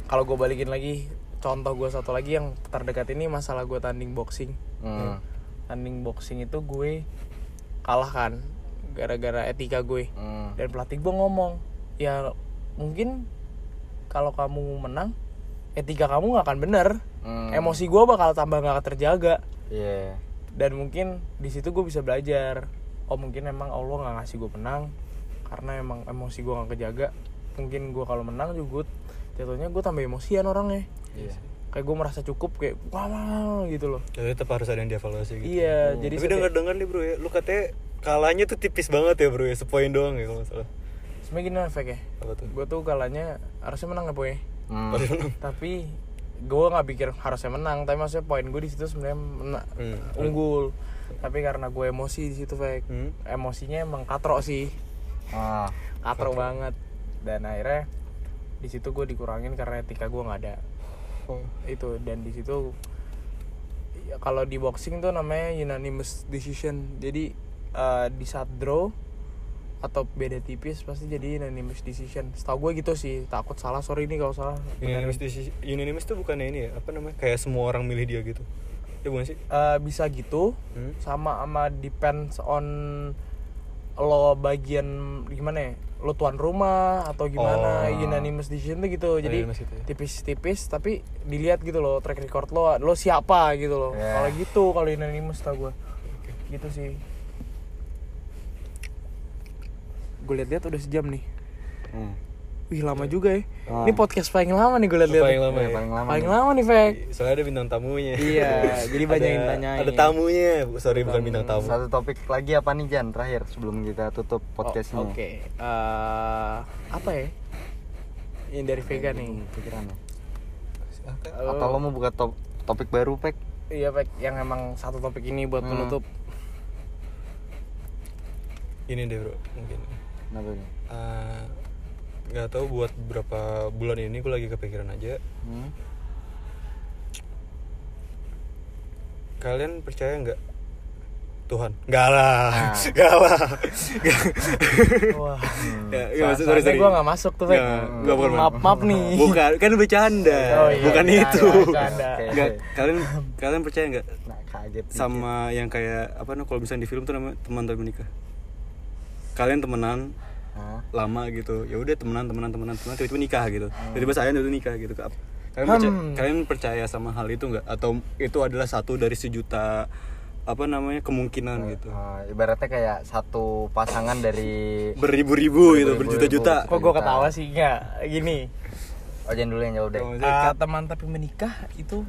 kalau gue balikin lagi contoh gue satu lagi yang terdekat ini masalah gue tanding boxing Hmm. tanding boxing itu gue kalah kan gara-gara etika gue Hmm. dan pelatih gue ngomong ya mungkin kalau kamu menang etika kamu nggak akan bener Hmm. emosi gue bakal tambah nggak terjaga Iya. Dan mungkin di situ gue bisa belajar oh mungkin emang Allah nggak ngasih gue menang karena emang emosi gue nggak kejaga mungkin gue kalau menang juga jatuhnya gue tambah emosian orangnya. Iya. kayak gue merasa cukup kayak wah wah, gitu loh. Jadi tetap harus ada yang dievaluasi gitu. Iya jadi tapi dengar dengar nih bro ya. Lu katanya kalahnya tuh tipis banget ya bro ya. Sepoin doang ya kalau nggak salah. Sebenarnya gini efek ya. Apa tuh? Gue tuh kalanya harusnya menang ya boy. Hmm. Tapi gue nggak pikir harusnya menang tapi maksudnya poin gue di situ sebenarnya Hmm. unggul tapi karena gue emosi di situ fake Hmm. emosinya emang katrok sih Ah. katrok banget dan akhirnya di situ gue dikurangin karena etika gue nggak ada Oh. itu dan di situ ya, kalau di boxing tuh namanya unanimous decision jadi eh, di saat draw atau beda tipis pasti jadi unanimous decision setahu gue gitu sih takut salah sorry nih kalau salah Unanimous, deci- unanimous tuh bukannya ini ya apa namanya kayak semua orang milih dia gitu ya bukan sih Eh, bisa gitu Hmm? sama sama depends on lo bagian gimana ya lo tuan rumah atau gimana Oh. unanimous decision tuh gitu jadi Unanimous itu ya. tipis-tipis tapi dilihat gitu loh track record lo lo siapa gitu loh Ya. kalau gitu kalau unanimous tau gue gitu sih gue lihat-lihat udah sejam nih Hmm. wih lama juga ya Ah. ini podcast paling lama nih gue lihat-lihat paling lama Iya, ya paling lama. paling nih. lama nih Fek soalnya ada bintang tamunya Iya, jadi banyak yang Ada- tanyain. ada tamunya sorry bukan bintang tamu Satu topik lagi apa nih Jan terakhir sebelum kita tutup podcastnya? Oh, oke Eh, apa ya ini dari Vega nih Pikirannya. Lo- Atau lo mau buka top- topik baru pek? iya Fek yang emang satu topik ini buat Hmm. penutup ini deh bro mungkin Kenapa nih? Eh, nggak tahu buat beberapa bulan ini gue lagi kepikiran aja. Hmm? kalian percaya nggak? Tuhan. Nggak lah. Nah. nggak lah. Wah. Ya, sorry, sorry. gue gak masuk tuh nggak, bukan, maaf maaf nih. Bukan kan bercanda. Oh, iya, bukan bercanda, itu. bercanda. Oke. nggak kalian kalian percaya nggak? Nah, kaget sama yang kayak apa nih kalau misalnya di film tuh namanya teman tapi menikah kalian temenan Hah? lama gitu. Ya udah temenan temenan temenan temenan tiba-tiba nikah gitu. Tiba-tiba saya tiba nikah gitu Kak. kalian percaya, Hmm. kalian percaya sama hal itu nggak? Atau itu adalah satu dari sejuta apa namanya kemungkinan gitu? Ah, ibaratnya kayak satu pasangan dari beribu-ribu gitu berjuta-juta. kok gue ketawa sih? Nggak gini. Oh Jan dulu yang jauh deh. Oh, Eh, teman tapi menikah itu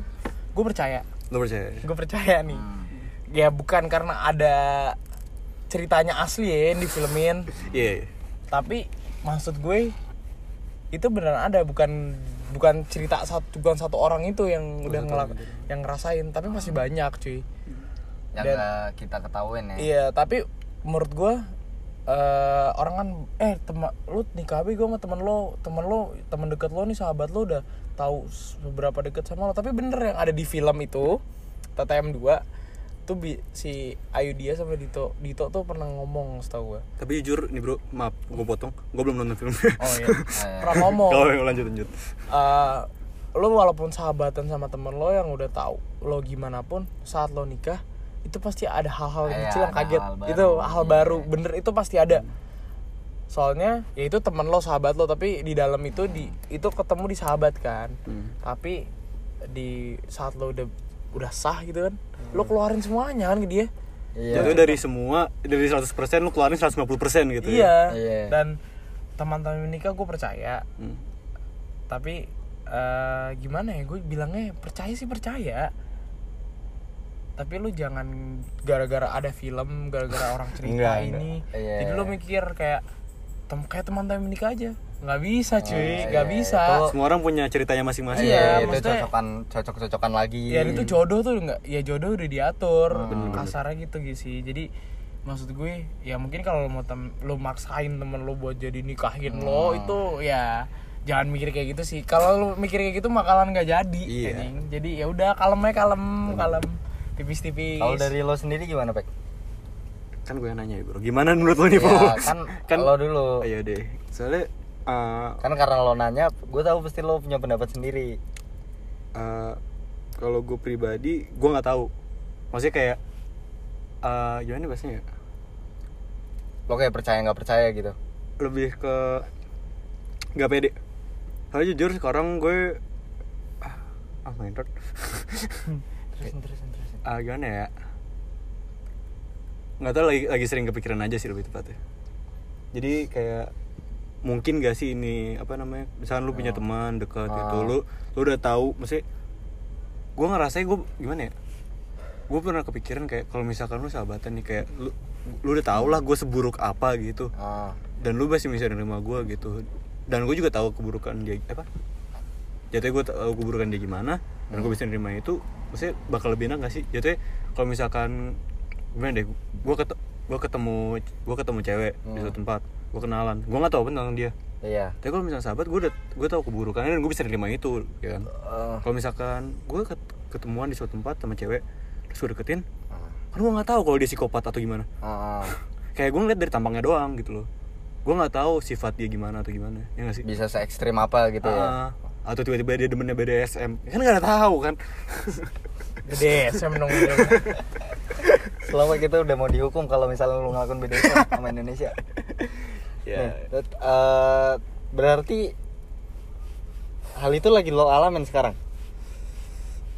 gue percaya. Lo percaya? Gue percaya nih. Hmm. ya bukan karena ada ceritanya asli ya yang difilmin. Iya. Tapi maksud gue itu beneran ada bukan bukan cerita satu bukan satu orang itu yang udah ngelak yang ngerasain tapi masih banyak cuy. Yang Dan- kita ketahuin ya. iya tapi menurut gue eh orang kan eh teman lu nikah gue sama temen lo temen lo temen deket lo nih sahabat lo udah tahu seberapa deket sama lo. Tapi bener yang ada di film itu TTM 2 tuh bi- si Ayu dia sama Dito Dito tuh pernah ngomong setahu gue tapi jujur nih bro maaf gue potong. Gue belum nonton film. Oh iya. Iya. pernah ngomong. Kalau yang lanjut lanjut. Eh lo walaupun sahabatan sama temen lo yang udah tahu lo gimana pun saat lo nikah itu pasti ada hal-hal Iya, kecil yang kaget. hal baru. itu hal Iya. baru bener itu pasti ada. Soalnya ya itu temen lo sahabat lo tapi di dalam itu di itu ketemu di sahabat kan. Hmm. tapi di saat lo udah udah sah gitu kan lo keluarin semuanya kan ke dia Iya. Jatuh dari semua dari 100% lu keluarin 150% gitu iya ya. Iya. dan teman-teman menikah gue percaya Hmm. tapi eh, gimana ya gue bilangnya percaya sih percaya tapi lu jangan gara-gara ada film gara-gara orang cerita Enggak, enggak. ini Iya. jadi lu mikir kayak tem kayak teman-teman menikah aja nggak bisa cuy iya, nggak iya. bisa Itu- Semua orang punya ceritanya masing-masing. Iya, Iya, itu cocokan cocok-cocokan lagi. ya itu jodoh tuh nggak ya jodoh udah diatur Hmm. kasarnya gitu gitu sih jadi maksud gue ya mungkin kalau lu mau tem lu maksain temen lu buat jadi nikahin lo Hmm. itu ya jangan mikir kayak gitu sih kalau lu mikir kayak gitu bakalan nggak jadi Iya. jadi ya udah kalem aja kalem kalem tipis-tipis Kalau dari lo sendiri gimana, Pek? kan gue yang nanya ya bro gimana menurut lo nih Ya, bro kan, lo dulu. ayo deh soalnya eh, Kan karena lo nanya, gue tahu pasti lo punya pendapat sendiri. eh, kalau gue pribadi gue nggak tahu maksudnya kayak eh, gimana bahasanya ya Lo kayak percaya nggak percaya gitu. lebih ke nggak pede Soalnya jujur sekarang gue ah, ah main road Terusin, terusin, terusin. ah gimana ya nggak tahu lagi lagi sering kepikiran aja sih lebih tepatnya jadi kayak mungkin gak sih ini apa namanya misalnya lu punya teman dekat gitu Ah. lu lu udah tahu mesti gue ngerasa gue gimana ya gue pernah kepikiran kayak kalau misalkan lu sahabatan nih kayak lu lu udah tau lah gue seburuk apa gitu. Ah, dan lu masih bisa nerima gue gitu. Dan gue juga tahu keburukan dia apa jatuhnya gue tahu keburukan dia gimana dan gue bisa nerima itu maksudnya bakal lebih enak gak sih? Jatuhnya kalau misalkan gimana deh gue gue ketemu gue ketemu cewek di suatu tempat. Gue kenalan. Gue nggak tahu tentang dia. Iya. tapi kalau misalnya sahabat gue udah gue tahu keburukannya dan gue bisa nerima itu ya kan? Eh, kalau misalkan gue ketemuan di suatu tempat sama cewek terus gue deketin ah, kan gue nggak tahu kalau dia psikopat atau gimana. Ah. kayak gue ngeliat dari tampangnya doang gitu loh. Gue nggak tahu sifat dia gimana atau gimana ya nggak sih? Bisa se ekstrim apa gitu ya? Ah, atau tiba-tiba dia demennya BDSM kan nggak ada tahu kan gede saya menung Selama kita udah mau dihukum kalau misalnya lu ngelakuin BDSM sama Indonesia. ya. Nih, tet- eh, berarti hal itu lagi lo alamin sekarang.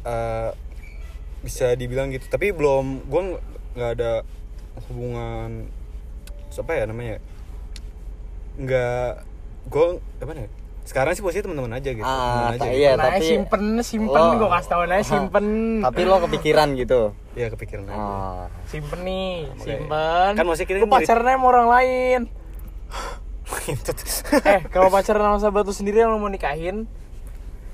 eh, bisa dibilang gitu. Tapi belum gue nggak ada hubungan apa ya namanya? Nggak gue apa nih sekarang sih posisi teman-teman aja gitu Ah, teman aja gitu. iya. nah, tapi- simpen simpen lo- gue kasih tau aja simpen Tapi lo kepikiran gitu. Iya, kepikiran aja Ah, simpen nih Makanya- simpen kan maksudnya kita lu pacaran sama orang lain eh kalau pacaran sama sahabat lu sendiri yang lu mau nikahin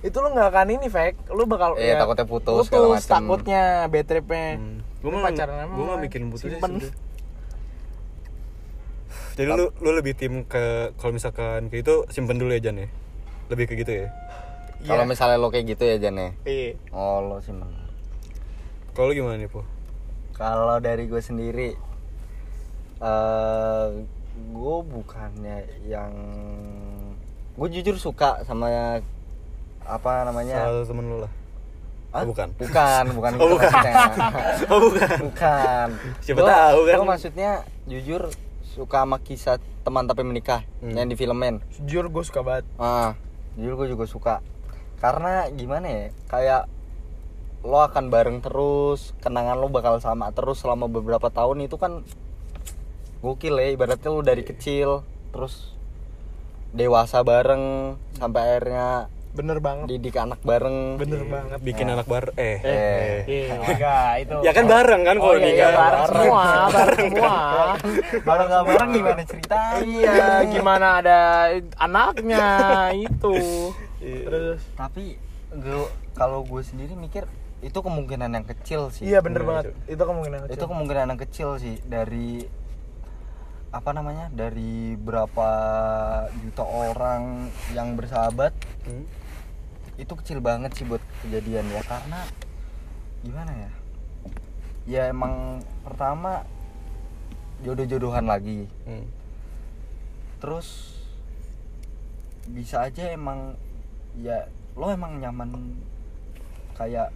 itu lu nggak akan ini fake lu bakal Iya, ya, takutnya putus, macem. takutnya bad tripnya Hmm. Lu Gua mah pacaran sama gue gak mikirin putus sih Simpen. Jadi lu lu lebih tim ke kalau misalkan kayak itu simpen dulu ya Jan ya. Lebih ke gitu ya. Kalau misalnya lo kayak gitu ya Jan ya. iya Oh lo sih men. Kalau gimana nih, Po? Kalau dari gue sendiri, eh gue bukannya yang gue jujur suka sama apa namanya? Salah satu temen lu lah. Hah? Oh, bukan. Bukan, bukan Oh, gitu bukan. maksudnya. Oh, bukan. Bukan. Siapa Gua- tahu kan. gua maksudnya jujur suka sama kisah teman tapi menikah Hmm. yang di filmen. jujur gue suka banget Ah, jujur gue juga suka. Karena gimana ya? Kayak lo akan bareng terus, kenangan lo bakal sama terus selama beberapa tahun itu kan gokil ya. Ibaratnya lo dari kecil terus dewasa bareng sampai akhirnya bener banget. Didik anak bareng. bener banget. Bikin anak bar eh. Eh, iya. Enggak itu. Ya kan bareng kan kalau oh, iya, iya, nikah. bareng semua bareng semua. Bareng gak bareng gimana ceritanya? iya gimana ada anaknya itu. Iya. terus? Tapi gue kalau gue sendiri mikir itu kemungkinan yang kecil sih. iya bener Bener, banget itu kemungkinan kecil. itu kemungkinan yang kecil sih. Dari apa namanya? Dari berapa juta orang yang bersahabat Hmm. Itu kecil banget sih buat kejadian ya karena gimana ya? Ya emang pertama jodoh-jodohan lagi. Hmm. terus bisa aja emang ya lo emang nyaman kayak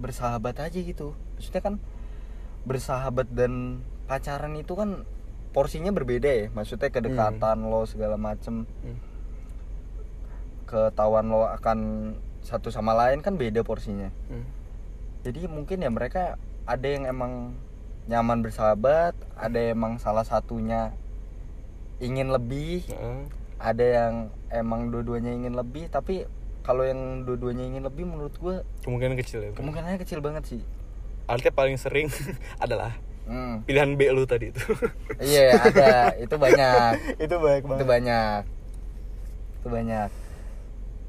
bersahabat aja gitu. Maksudnya kan bersahabat dan pacaran itu kan porsinya berbeda ya maksudnya kedekatan lo segala macem. Hmm. Ketahuan lo akan satu sama lain kan beda porsinya Hmm. jadi mungkin ya mereka ada yang emang nyaman bersahabat ada yang emang salah satunya ingin lebih Heeh. ada yang emang dua-duanya ingin lebih tapi kalau yang dua-duanya ingin lebih menurut gue Kemungkinan kecil ya. Bro. kemungkinannya kecil banget sih Artinya paling sering adalah Hmm. pilihan B lu tadi itu. iya ada itu banyak itu baik itu banyak itu banyak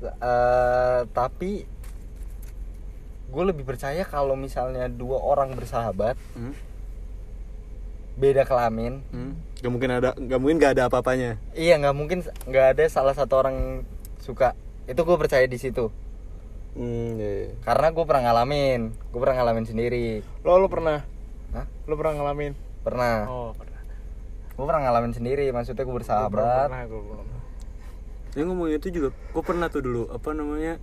Eh, tapi gue lebih percaya kalau misalnya dua orang bersahabat Hmm. beda kelamin Hmm. Gak mungkin ada, gak mungkin gak ada apa-apanya. iya nggak mungkin nggak ada salah satu orang suka itu gue percaya di situ hmm, iya, iya. karena gue pernah ngalamin gue pernah ngalamin sendiri lo lo pernah Hah? lo pernah ngalamin pernah oh pernah gue pernah ngalamin sendiri maksudnya gue Gua bersahabat pernah gue belum Ini ngomongin itu juga, gue pernah tuh dulu apa namanya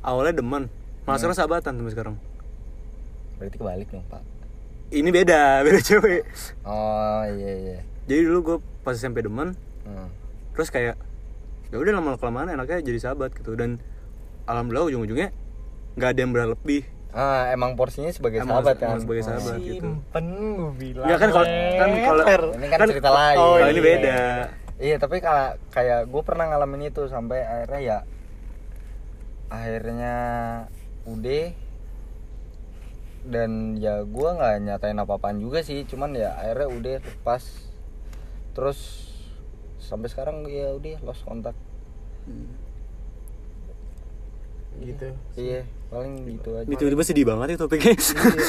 awalnya demen, malah sekarang sahabatan sampai sekarang. berarti kebalik dong pak Ini beda, beda cewek. oh iya iya Jadi dulu gue pas SMP demen, Hmm. terus kayak ya udah lama kelamaan enaknya jadi sahabat gitu dan alhamdulillah ujung-ujungnya nggak ada yang berharap lebih. ah emang porsinya sebagai Emang- sahabat emang kan sebagai Oh. sahabat. gitu. simpen gue bilang Nggak, kan kalau- kan kalau- ini kan, cerita lain Oh, iya. ini beda. Iya tapi kalau kayak gue pernah ngalamin itu sampai akhirnya ya akhirnya udah. Dan ya gue nggak nyatain apa apaan juga sih cuman ya akhirnya udah lepas terus sampai sekarang ya udah lost kontak gitu. Iya paling gitu aja tiba-tiba sedih banget ya topiknya.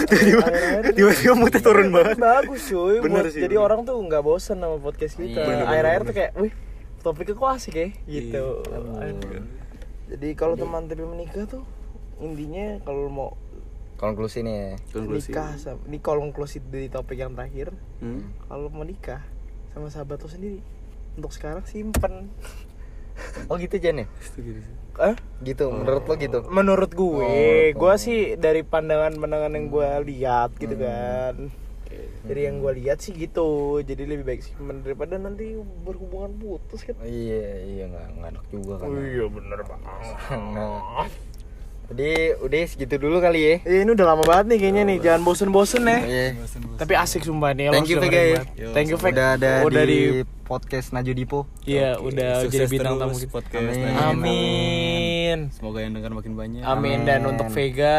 Akhir-akhir tiba-tiba moodnya turun banget. bagus cuy Bener sih, jadi bener. orang tuh nggak bosen sama podcast kita Iya, bener, akhir-akhir tuh kayak wih topiknya kok asik ya gitu Aduh. jadi kalau teman tapi menikah tuh intinya kalau mau konklusi nih ya. Konklusi. nikah sama ini kalau konklusi dari topik yang terakhir Hmm? kalau mau nikah sama sahabat lo sendiri untuk sekarang simpen oh gitu Jan ya? Gitu sih. eh gitu menurut lo gitu? Menurut gue Oh, gue oh. sih dari pandangan-pandangan yang gue lihat gitu Hmm. kan. Dari yang gue lihat sih gitu. Jadi lebih baik simpen daripada nanti berhubungan putus kan. Iya iya nggak enak juga kan. Iya bener banget jadi udah segitu dulu kali ya. Eh, ini udah lama banget nih kayaknya nih. Jangan bosen-bosen ya. Iya. tapi asik sumpah nih Thank you, Vega, ya. thank you Vega. udah ada udah di, di podcast Naju Dipo. Iya udah Sukses jadi bintang tamu kita. podcast Amin. Amin. Semoga yang dengar makin banyak. amin. Dan Amin. untuk Vega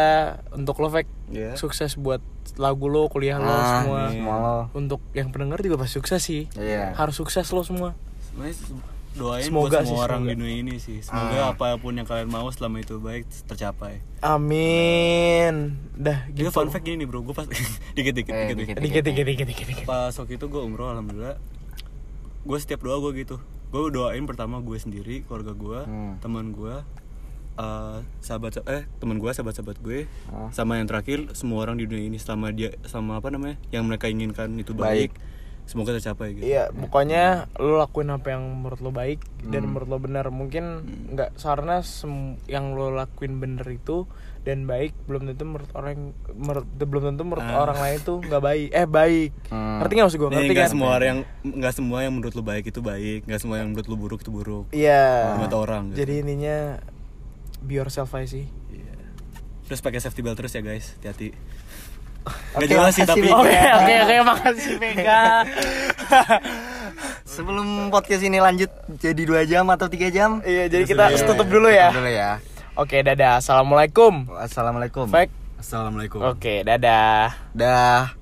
untuk lo Veg Ya. sukses buat lagu lo kuliah lo Ah, semua. Semua lo. Untuk yang pendengar juga pasti sukses sih. Iya. Harus sukses lo semua. Sebenarnya doain Semoga buat sih, semua orang semoga. di dunia ini sih. Semoga apa pun yang kalian mau selama itu baik tercapai. amin dah Gitu. fun fact gini bro, gue pas dikit dikit Eh, dikit, dikit. dikit dikit dikit dikit dikit Pas waktu itu gue umroh alhamdulillah. Gue setiap doa gue gitu. Gue doain pertama gue sendiri, keluarga gue, Hmm. teman gue, eh, sahabat eh teman gue, sahabat-sahabat gue, Ah. sama yang terakhir semua orang di dunia ini selama dia sama apa namanya yang mereka inginkan itu Baik. baik. Semoga tercapai gitu. Iya, pokoknya lo lakuin apa yang menurut lo baik dan Hmm. menurut lo benar. Mungkin nggak karena sem- yang lo lakuin bener itu dan baik belum tentu menurut orang menurut belum tentu menurut Ah. orang lain itu nggak baik. Eh baik. Hmm. Ngerti nggak maksud gue? Nih, Ngerti nggak kan? semua orang yang nggak semua yang menurut lu baik itu baik, nggak semua yang menurut lu buruk itu buruk. Iya. Di mata orang. Gitu. Jadi intinya be yourself aja sih. Iya. Terus pakai safety belt terus ya guys, hati-hati. Gak jelas sih tapi Oke oke oke makasih Vega. Sebelum podcast ini lanjut jadi dua jam atau tiga jam? Iya jadi kita iya, iya tutup iya. dulu ya. Tutup dulu ya. Oke dadah. Assalamualaikum. Assalamualaikum. Baik Assalamualaikum. Oke dadah. Dah.